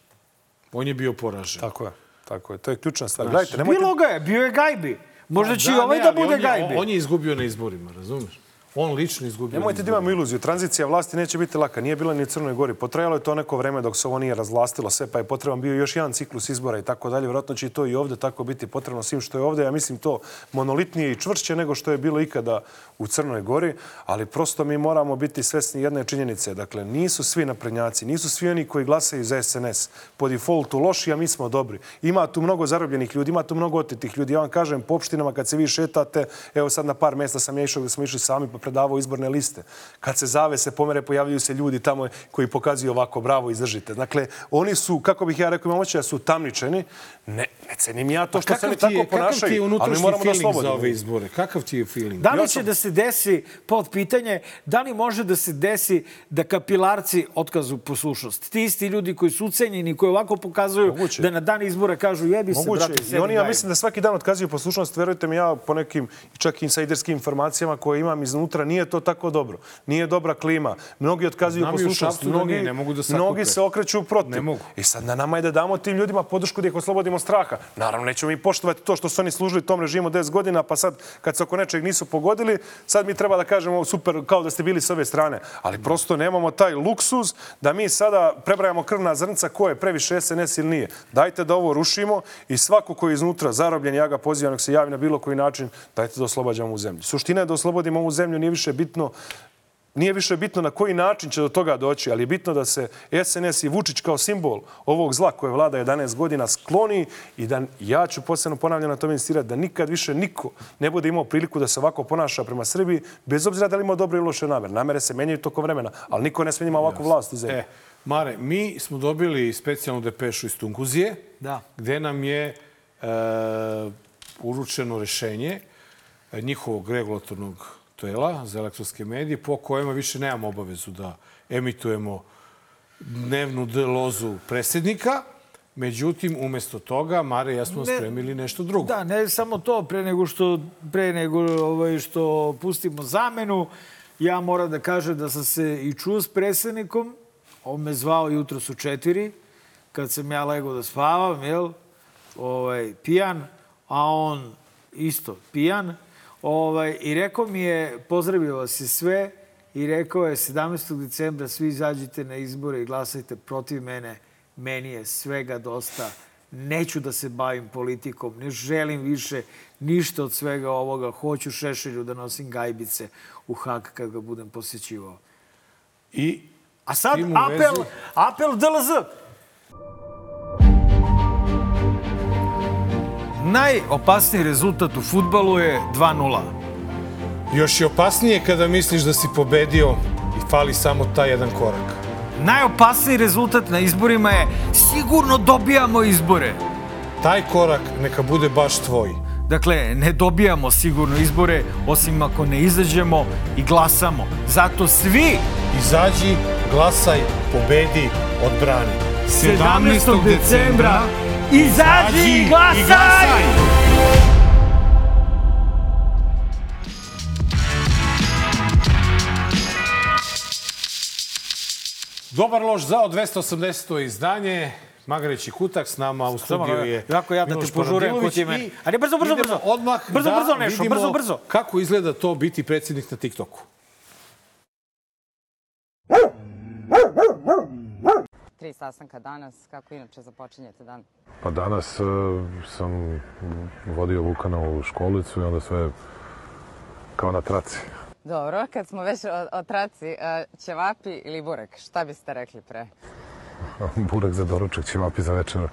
On je bio poražen. Tako je. Tako je. To je ključna stvar. Gledajte, nemojte... Bilo ga je, bio je Gajbi. Možda će i ovaj ne, da bude on je, Gajbi. On je izgubio na izborima, razumeš? On lično izgubio Nemojte da imamo iluziju. Tranzicija vlasti neće biti laka. Nije bila ni u Crnoj Gori. Potrajalo je to neko vreme dok se ovo nije razvlastilo sve, pa je potreban bio još jedan ciklus izbora i tako dalje. Vjerojatno će i to i ovde tako biti potrebno svim što je ovde. Ja mislim to monolitnije i čvršće nego što je bilo ikada u Crnoj Gori, ali prosto mi moramo biti svesni jedne činjenice. Dakle, nisu svi naprednjaci, nisu svi oni koji glasaju za SNS po defaultu loši, a mi smo dobri. Ima tu mnogo zarobljenih ljudi, ima tu mnogo otetih ljudi. Ja vam kažem, po opštinama kad se vi šetate, evo sad na par mesta sam ja išao gde smo išli sami pa predavao izborne liste. Kad se zave, se pomere, pojavljuju se ljudi tamo koji pokazuju ovako, bravo, izdržite. Dakle, oni su, kako bih ja rekao, imam očeja, su tamničeni. Ne, ne cenim ja to što se oni tako je, kakav ti je ponašaju, unutrašnji da feeling za ove izbore? Kakav ti je feeling? Da li će da se desi, pod pitanje, da li može da se desi da kapilarci otkazu poslušnost? Ti isti ljudi koji su ucenjeni, koji ovako pokazuju Moguće. da na dan izbora kažu jebi se, Moguće. brate, I oni, ja mislim da svaki dan otkazuju poslušnost. Verujte mi, ja po nekim čak insajderskim informacijama koje imam iznutra, nije to tako dobro. Nije dobra klima. Mnogi otkazuju poslušnost. Da Mnogi, nije, ne mogu da sakupe. mnogi se okreću protiv. Ne mogu. I sad na nama je da damo tim ljudima podršku da ih oslobodimo straha. Naravno, nećemo mi poštovati to što su oni služili tom režimu 10 godina, pa sad kad se oko nečeg nisu pogodili, sad mi treba da kažemo super, kao da ste bili s ove strane. Ali prosto nemamo taj luksuz da mi sada prebrajamo krvna zrnca ko je previše SNS ili nije. Dajte da ovo rušimo i svako ko je iznutra zarobljen, ja ga pozivam nek se javi na bilo koji način, dajte da oslobađamo ovu zemlju. Suština je da oslobodimo ovu zemlju, nije više bitno nije više bitno na koji način će do toga doći, ali je bitno da se SNS i Vučić kao simbol ovog zla koje vlada 11 godina skloni i da ja ću posebno ponavljam na tome insistirati da nikad više niko ne bude imao priliku da se ovako ponaša prema Srbiji, bez obzira da li ima dobre ili loše namere. Namere se menjaju tokom vremena, ali niko ne smije ima ovakvu vlast u zemlji. E, Mare, mi smo dobili specijalnu depešu iz Tunguzije, Da. gde nam je e, uručeno rešenje e, njihovog regulatornog tela za elektronske medije, po kojima više nemamo obavezu da emitujemo dnevnu D-lozu predsjednika. Međutim, umesto toga, Mare i ja smo Ne- spremili nešto drugo. Da, ne samo to, pre nego što, pre nego ovaj, što pustimo zamenu, ja moram da kažem da sam se i čuo s predsjednikom, on me zvao jutro su četiri, kad sam ja legao da spavam, jel, ovaj, pijan, a on isto pijan, ovaj, i rekao mi je, pozdravio vas je sve, i rekao je 17. decembra svi izađite na izbore i glasajte protiv mene, meni je svega dosta, neću da se bavim politikom, ne želim više ništa od svega ovoga, hoću Šešelju da nosim gajbice u Hag kad ga budem posjećivao. I A sad apel, vezi- apel DLZ. Najopasniji rezultat u futbalu je 2-0. Još je opasnije kada misliš da si pobedio i fali samo taj jedan korak. Najopasniji rezultat na izborima je sigurno dobijamo izbore. Taj korak neka bude baš tvoj. Dakle, ne dobijamo sigurno izbore, osim ako ne izađemo i glasamo. Zato svi Izađi, glasaj, pobedi, odbrani. 17. decembra izađi i glasaj! Dobar loš zao, 280. izdanje. Magareći kutak s nama u studiju je jako ja da te Miloš požurim Paradilović ko ti je meni. i Ali brzo, brzo, brzo. Odmah Brzo, da brzo, vidimo brzo, brzo. Kako izgleda to biti predsjednik na TikToku? Tri sastanka danas, kako inače započinjete dan? Pa danas e, sam vodio Vukana u školicu i onda sve kao na traci. Dobro, kad smo već o, o traci, e, ćevapi ili burek, šta biste rekli pre? Burek za doručak, ćevapi za večer.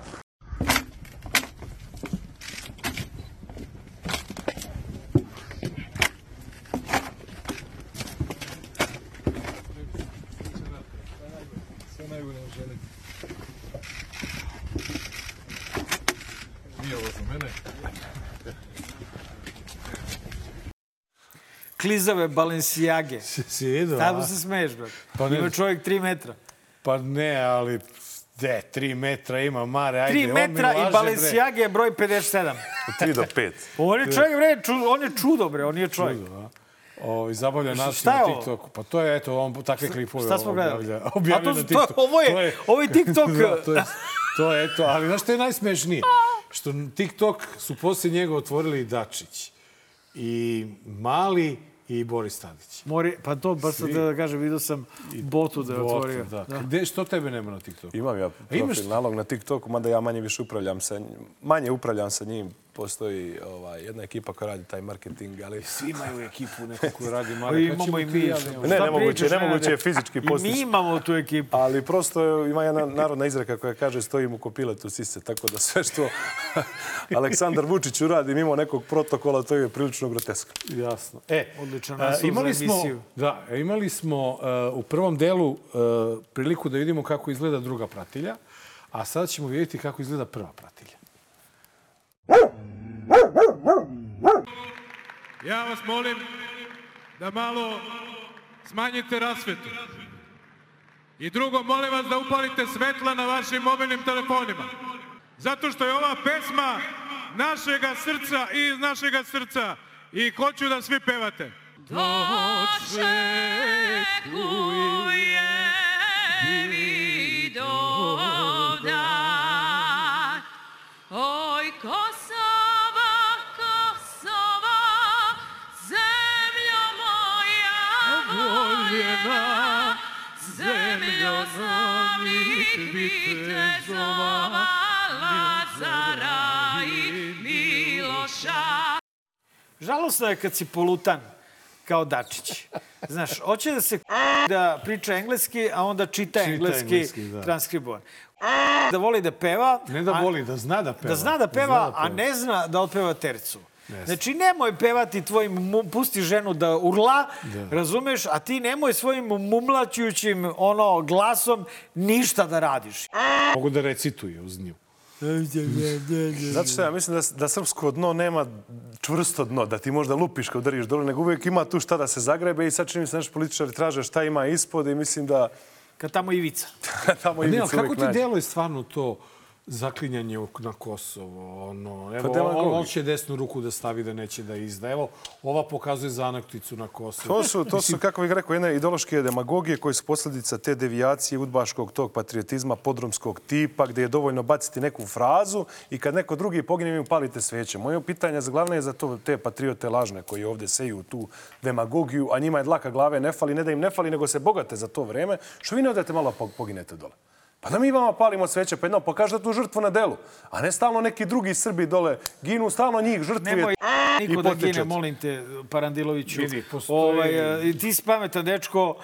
Sve najbolje vam želim. Nije ovo za mene. Klizave Balenciage. Si vidio, Tamo a? se smeješ, bro. Pa ne- Ima čovjek 3 metra. Pa ne, ali de, tri metra ima, Mare, ajde. 3 on mi metra laže, i. Balenciage je broj 57. 3 do 5. On je čovjek, bre, ču, on je čudo, bre, on je čovjek. O, i zabavlja nas na je? TikToku. Pa to je, eto, on takve klipove šta smo objavlja. A Objavlja to- na to- TikToku. ovo je- ovo je TikTok. Da, to, je, to je, eto, ali znaš što je najsmešnije? Što TikTok su poslije njega otvorili i Dačić. I Mali i Boris Tadić. Mori, pa to, baš sad Svi. da kažem, vidio sam botu da je Botu, otvorio. Da. Gde, što tebe nema na TikToku? Imam ja profil imaš- nalog na TikToku, mada ja manje više upravljam sa njim. Manje upravljam sa njim. Postoji ovaj, jedna ekipa koja radi taj marketing, ali... Svi imaju ekipu neku koju radi Kad imamo i mi. Ne, nemoguće, nemoguće je fizički I postići. mi imamo tu ekipu. Ali prosto ima jedna narodna izreka koja kaže stojim u kopiletu sise, tako da sve što Aleksandar Vučić uradi mimo nekog protokola, to je prilično groteskno. Jasno. E, Odličan a, naslov imali za smo, emisiju. da, imali smo uh, u prvom delu uh, priliku da vidimo kako izgleda druga pratilja, a sada ćemo vidjeti kako izgleda prva pratilja. Ja vas molim da malo smanjite rasvetu. I drugo, molim vas da upalite svetla na vašim mobilnim telefonima. Zato što je ova pesma našega srca i iz našega srca. I hoću da svi pevate. Dočekuje samih vitezova, Lazara i Miloša. Žalosno je kad si polutan kao Dačić. Znaš, hoće da se da priča engleski, a onda čita, engleski, engleski, da. transkribovan. Da voli da peva. Ne da a- voli, da zna da peva. Da zna da peva, a ne zna da otpeva tercu. Znači, nemoj pevati tvojim, pusti ženu da urla, razumeš, a ti nemoj svojim mumlaćujućim ono, glasom ništa da radiš. Mogu da recituje uz nju. Zato što ja mislim da, da srpsko dno nema čvrsto dno, da ti možda lupiš kad udariš dole, nego uvijek ima tu šta da se zagrebe i sad čini se naši političari traže šta ima ispod i mislim da Kad tamo Ivica. tamo ne, Ivica ali kako ti nađe. deluje stvarno to zaklinjanje na Kosovo? Ono, evo, demagogija. on, on će desnu ruku da stavi da neće da izda. Evo, ova pokazuje zanakticu na Kosovo. To su, to su, kako bih rekao, jedne ideološke demagogije koje su posljedica te devijacije udbaškog tog patriotizma podrumskog tipa, gdje je dovoljno baciti neku frazu i kad neko drugi pogine, vi mu palite sveće. Moje pitanje za glavne je za to te patriote lažne koji ovdje seju tu demagogiju, a njima je dlaka glave ne fali, ne da im ne fali, nego se bogate za to vreme, što vi ne odete malo pog- poginete dole. Pa da mi vama palimo sveće, pa jednom pokažete tu žrtvu na delu, a ne stalno neki drugi Srbi dole ginu, stalno njih žrtvuje. Nemoj niko da gine, molim te, Parandiloviću. Vidi, postoji- Ovaj, e, i ti si pametan dečko,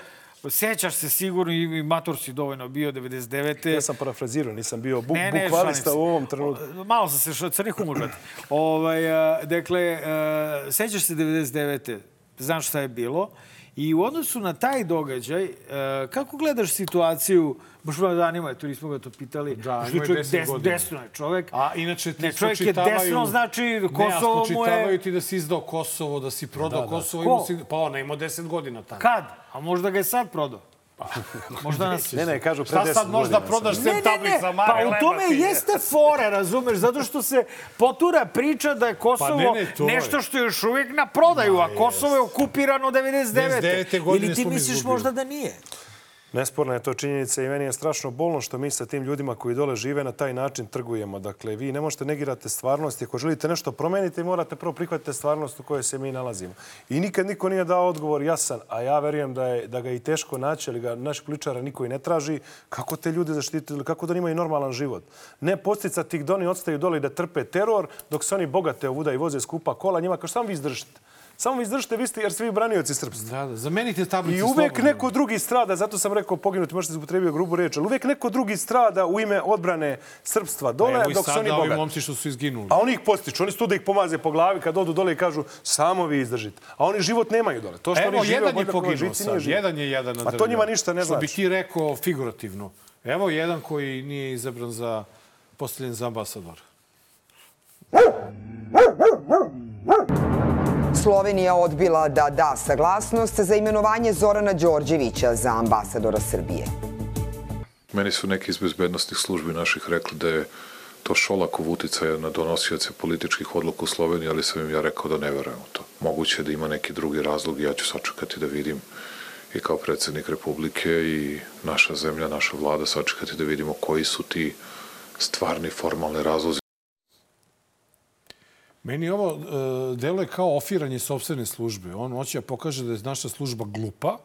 sećaš se sigurno i mator si dovoljno bio 99. Ja sam parafrazirao, nisam bio bu, Ne, ne, bukvalista u ovom trenutku. Malo sam se što crni humor, brate. Ovaj, a, dakle, a, sećaš se 99. Znaš šta je bilo. I u odnosu na taj događaj, a, kako gledaš situaciju, baš me zanima, to nismo ga to pitali, Da, Što čovjek 10 des, godina. desno je čovjek. A inače ti Ne, čovjek je desno, znači ne, Kosovo mu je... ti da si izdao Kosovo, da si prodao Da, da. Kosovo. Ko? Imao si, pa ona imao 10 godina tamo. Kad? A možda ga je sad prodao. Možda nas... Ne, ne, kažu pre Šta 10 sad možda godina prodaš sem ne, tablica ne, Mare pa u tome je. jeste fora, razumeš, zato što se potura priča da je Kosovo Pa ne, ne, nešto što je još uvijek na prodaju, a Kosovo je okupirano 99. 99. godine Ili ti misliš izgubili. možda da nije? Nesporna je to činjenica i meni je strašno bolno što mi sa tim ljudima koji dole žive na taj način trgujemo. Dakle, vi ne možete negirati stvarnost. Ako želite nešto promeniti, morate prvo prihvatiti stvarnost u kojoj se mi nalazimo. I nikad niko nije dao odgovor jasan, a ja verujem da, je, da ga i teško naći, ali ga naš političara niko i ne traži. Kako te ljude zaštititi kako da imaju normalan život? Ne posticati ih da oni odstaju dole da trpe teror, dok se oni bogate ovuda i voze skupa kola. Njima kao samo vi izdržite. Samo izdržite, vi ste, jer ste vi branioci srpstva. Da, da, zamenite tablice I uvek slobodno. neko drugi strada, zato sam rekao poginuti, možda se upotrebio grubu reč, ali uvek neko drugi strada u ime odbrane srpstva dole, Pa Evo dok su oni ovi bogati. momci što su izginuli. A oni ih postiču, oni su tu da ih pomaze po glavi kad odu dole i kažu samo vi izdržite. A oni život nemaju dole. To što Evo, oni žive jedan u je poginuo sad. Jedan je jedan na A to drvlju. njima ništa ne Što bi znači. ti rekao figurativno. Evo jedan koji nije izabran za postavljen za ambasadora. Slovenija odbila da da saglasnost za imenovanje Zorana Đorđevića za ambasadora Srbije. Meni su neki iz bezbednostnih službi naših rekli da je to Šolakov uticaj na donosioce političkih odluka u Sloveniji, ali sam im ja rekao da ne verujem u to. Moguće je da ima neki drugi razlog i ja ću sačekati da vidim i kao predsednik Republike i naša zemlja, naša vlada sačekati da vidimo koji su ti stvarni formalni razlozi. Meni ovo e, deluje kao ofiranje sobstvene službe. On hoće da pokaže da je naša služba glupa,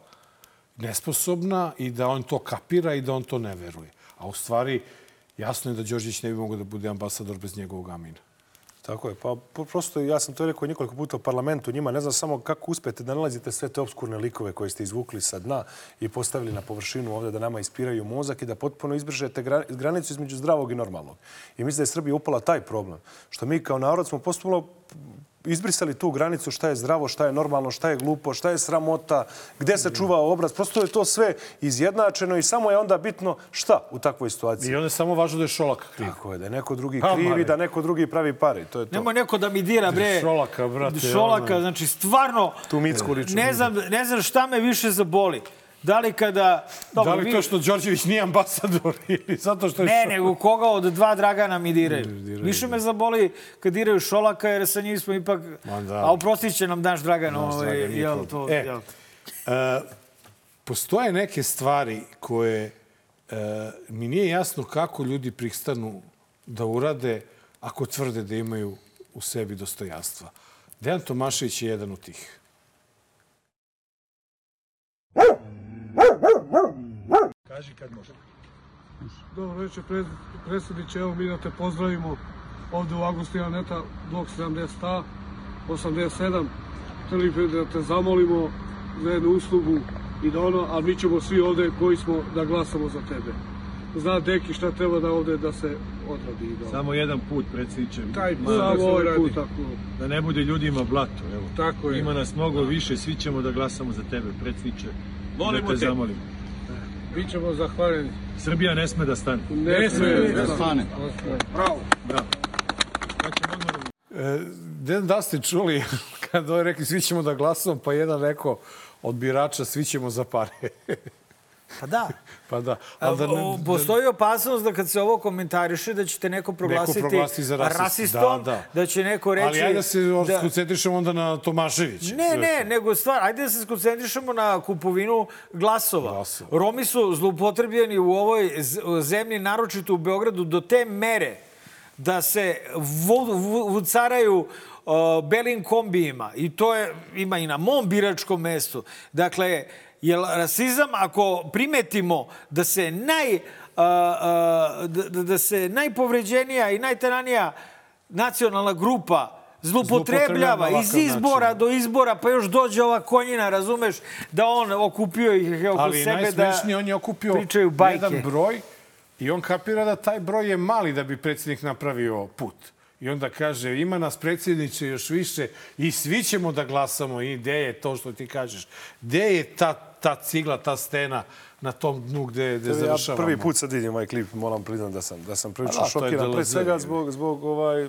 nesposobna i da on to kapira i da on to ne veruje. A u stvari, jasno je da Đorđević ne bi mogao da bude ambasador bez njegovog amina. Tako je. Pa prosto ja sam to rekao nekoliko puta u parlamentu njima. Ne znam samo kako uspete da nalazite sve te obskurne likove koje ste izvukli sa dna i postavili na površinu ovde da nama ispiraju mozak i da potpuno izbržete gra- granicu između zdravog i normalnog. I mislim da je Srbija upala taj problem. Što mi kao narod smo postupno izbrisali tu granicu šta je zdravo, šta je normalno, šta je glupo, šta je sramota, gde se čuva obraz. Prosto je to sve izjednačeno i samo je onda bitno šta u takvoj situaciji. I onda je samo važno da je Šolak kriv. Tako je, da je neko drugi Pa, krivi, Mare. da neko drugi pravi pare. To je to. Nemoj neko da mi dira, bre. Šolaka, brate, Šolaka, znači stvarno... Tu Micku lično Ne znam, ne znam šta me više zaboli. Da li kada... da li vi- to što Đorđević nije ambasador ili zato što je Ne, Šo- nego koga od dva Dragana mi diraju. diraju, Više me zaboli kad diraju Šolaka, jer sa njim smo ipak... Da. A oprostit će nam naš Dragan. Naš ovaj, Dragan jel, to, E, jel. E, postoje neke stvari koje e, mi nije jasno kako ljudi pristanu da urade ako tvrde da imaju u sebi dostojanstva. Dejan Tomašević je jedan od tih. Kaži kad može. Dobro večer, pred, predsjedniče. Evo mi da te pozdravimo ovde u Agustina Neta, blok 70A, 87. Hteli bi da te zamolimo za jednu uslugu i da ono, a mi ćemo svi ovde koji smo da glasamo za tebe. Zna Deki šta treba da ovde da se odradi. i Da... Samo jedan put, predsjedniče. Taj samo da se ovaj uradi. put, tako. Da ne bude ljudima blato. Evo. Tako je. Ima nas mnogo više, svi ćemo da glasamo za tebe, predsjedniče. Molimo da te te. zamolim. Bićemo zahvaljeni. Srbija ne sme da stane. Ne sme da stane. Bravo. Bravo. E, Den, da ste čuli kad ovaj rekli svi ćemo da glasamo, pa jedan rekao od birača svi ćemo za pare. Pa da. pa da. Ali da, o, postoji opasnost da kad se ovo komentariše da ćete neko proglasiti proglasiti za rasist. rasistom, Da, da. će neko reći... Ali ajde da se skoncentrišemo onda na Tomaševića. Ne, ne, nego stvar, ajde da se skoncentrišemo na kupovinu glasova. Romi su zloupotrebljeni u ovoj zemlji, naročito u Beogradu, do te mere da se vu- vu- vucaraju belim kombijima. I to je, ima i na mom biračkom mestu. Dakle, je rasizam ako primetimo da se naj... a, a, da, da- se najpovređenija i najtaranija nacionalna grupa zlupotrebljava iz izbora način. do izbora, pa još dođe ova konjina, razumeš, da on okupio ih oko Ali sebe da on je okupio pričaju bajke. jedan broj i on kapira da taj broj je mali da bi predsjednik napravio put. I onda kaže, ima nas predsjedniče još više i svi ćemo da glasamo. I gde je to što ti kažeš? Gde je ta, ta cigla, ta stena na tom dnu gde, gde Ja završavamo? prvi put sad vidim ovaj klip, moram priznati da sam, da sam prilično šokiran. Pre svega zbog, zbog ovaj,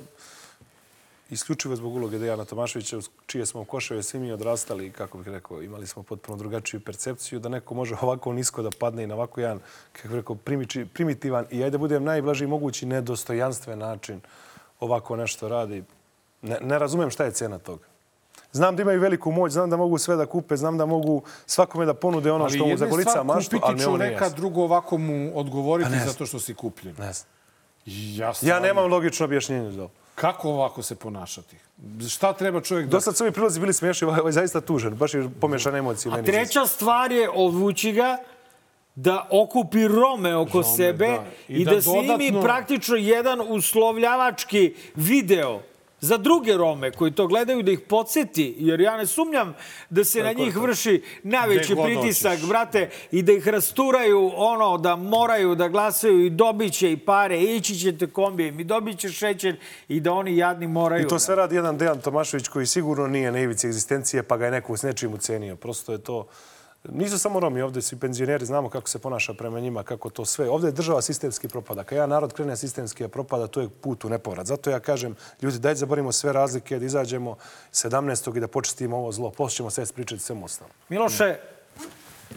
isključivo zbog uloge Dejana Tomaševića, čije smo koševe svi mi odrastali kako bih rekao, imali smo potpuno drugačiju percepciju da neko može ovako nisko da padne i na ovako jedan, kako bih rekao, primiči, primitivan i ajde da budem najblaži mogući nedostojanstven način ovako nešto radi. Ne, ne razumem šta je cena toga. Znam da imaju veliku moć, znam da mogu sve da kupe, znam da mogu svakome da ponude ono što mu zagolica maštu, ali mi ovo nije jasno. drugo ovako mu odgovoriti Pa zato što si kupljen. Ne znam. Ja, Ja nemam logično objašnjenje za ovo. Kako ovako se ponašati? Šta treba čovjek da... Do sad su ovi prilazi bili smiješni, ovaj, ovaj je zaista tužan. Baš je pomešane emocije. A meni treća stvar je odvući ga da okupi Rome oko Rome, sebe da. i, I da, da snimi dodatno- praktično jedan uslovljavački video za druge Rome koji to gledaju da ih podsjeti, jer ja ne sumnjam da se Tako na njih vrši najveći pritisak, hoćeš. brate, i da ih rasturaju ono da moraju da glasaju i dobit će i pare, ići ćete kombijem i dobit će šećer i da oni jadni moraju. I to da- sve radi jedan Dejan Tomašević koji sigurno nije na ivici egzistencije, pa ga je neko s nečim ucenio. Prosto je to... Nisu samo Romi, ovde su i penzioneri, znamo kako se ponaša prema njima, kako to sve. Ovde je država sistemski propada. Kad jedan narod krene sistemski da propada, to je put u nepovrat. Zato ja kažem, ljudi, dajte zaborimo sve razlike, da izađemo 17. i da počistimo ovo zlo. Poslije ćemo sve pričati svemu ostalom. Miloše,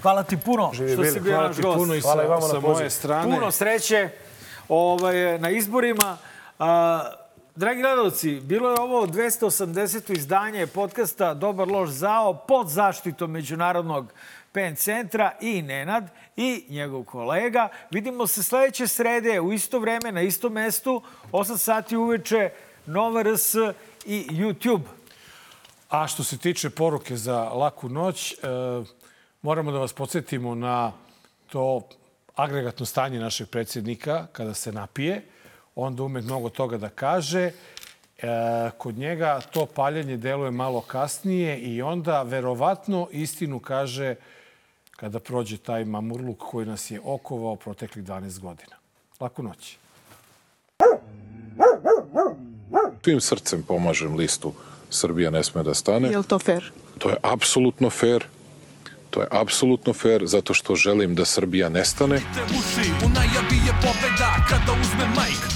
hvala ti puno Živi što bili. si bio Hvala naš ti gost. puno i Hvala i vama na sa moje strane. Puno sreće ovaj, na izborima. A, dragi gledalci, bilo je ovo 280. izdanje podcasta Dobar loš zao pod zaštitom Međunarodnog PEN centra i Nenad i njegov kolega. Vidimo se sledeće srede u isto vreme na istom mestu, 8 sati uveče, Nova RS i YouTube. A što se tiče poruke za laku noć, e, moramo da vas podsjetimo na to agregatno stanje našeg predsjednika kada se napije. Onda ume mnogo toga da kaže. E, kod njega to paljenje deluje malo kasnije i onda verovatno istinu kaže kada prođe taj mamurluk koji nas je okovao proteklih 12 godina. Laku noć. Svim srcem pomažem listu Srbija ne sme da stane. Je li to fair? To je apsolutno fair. To je apsolutno fair zato što želim da Srbija nestane. te uši U najavi je pobeda kada uzme majk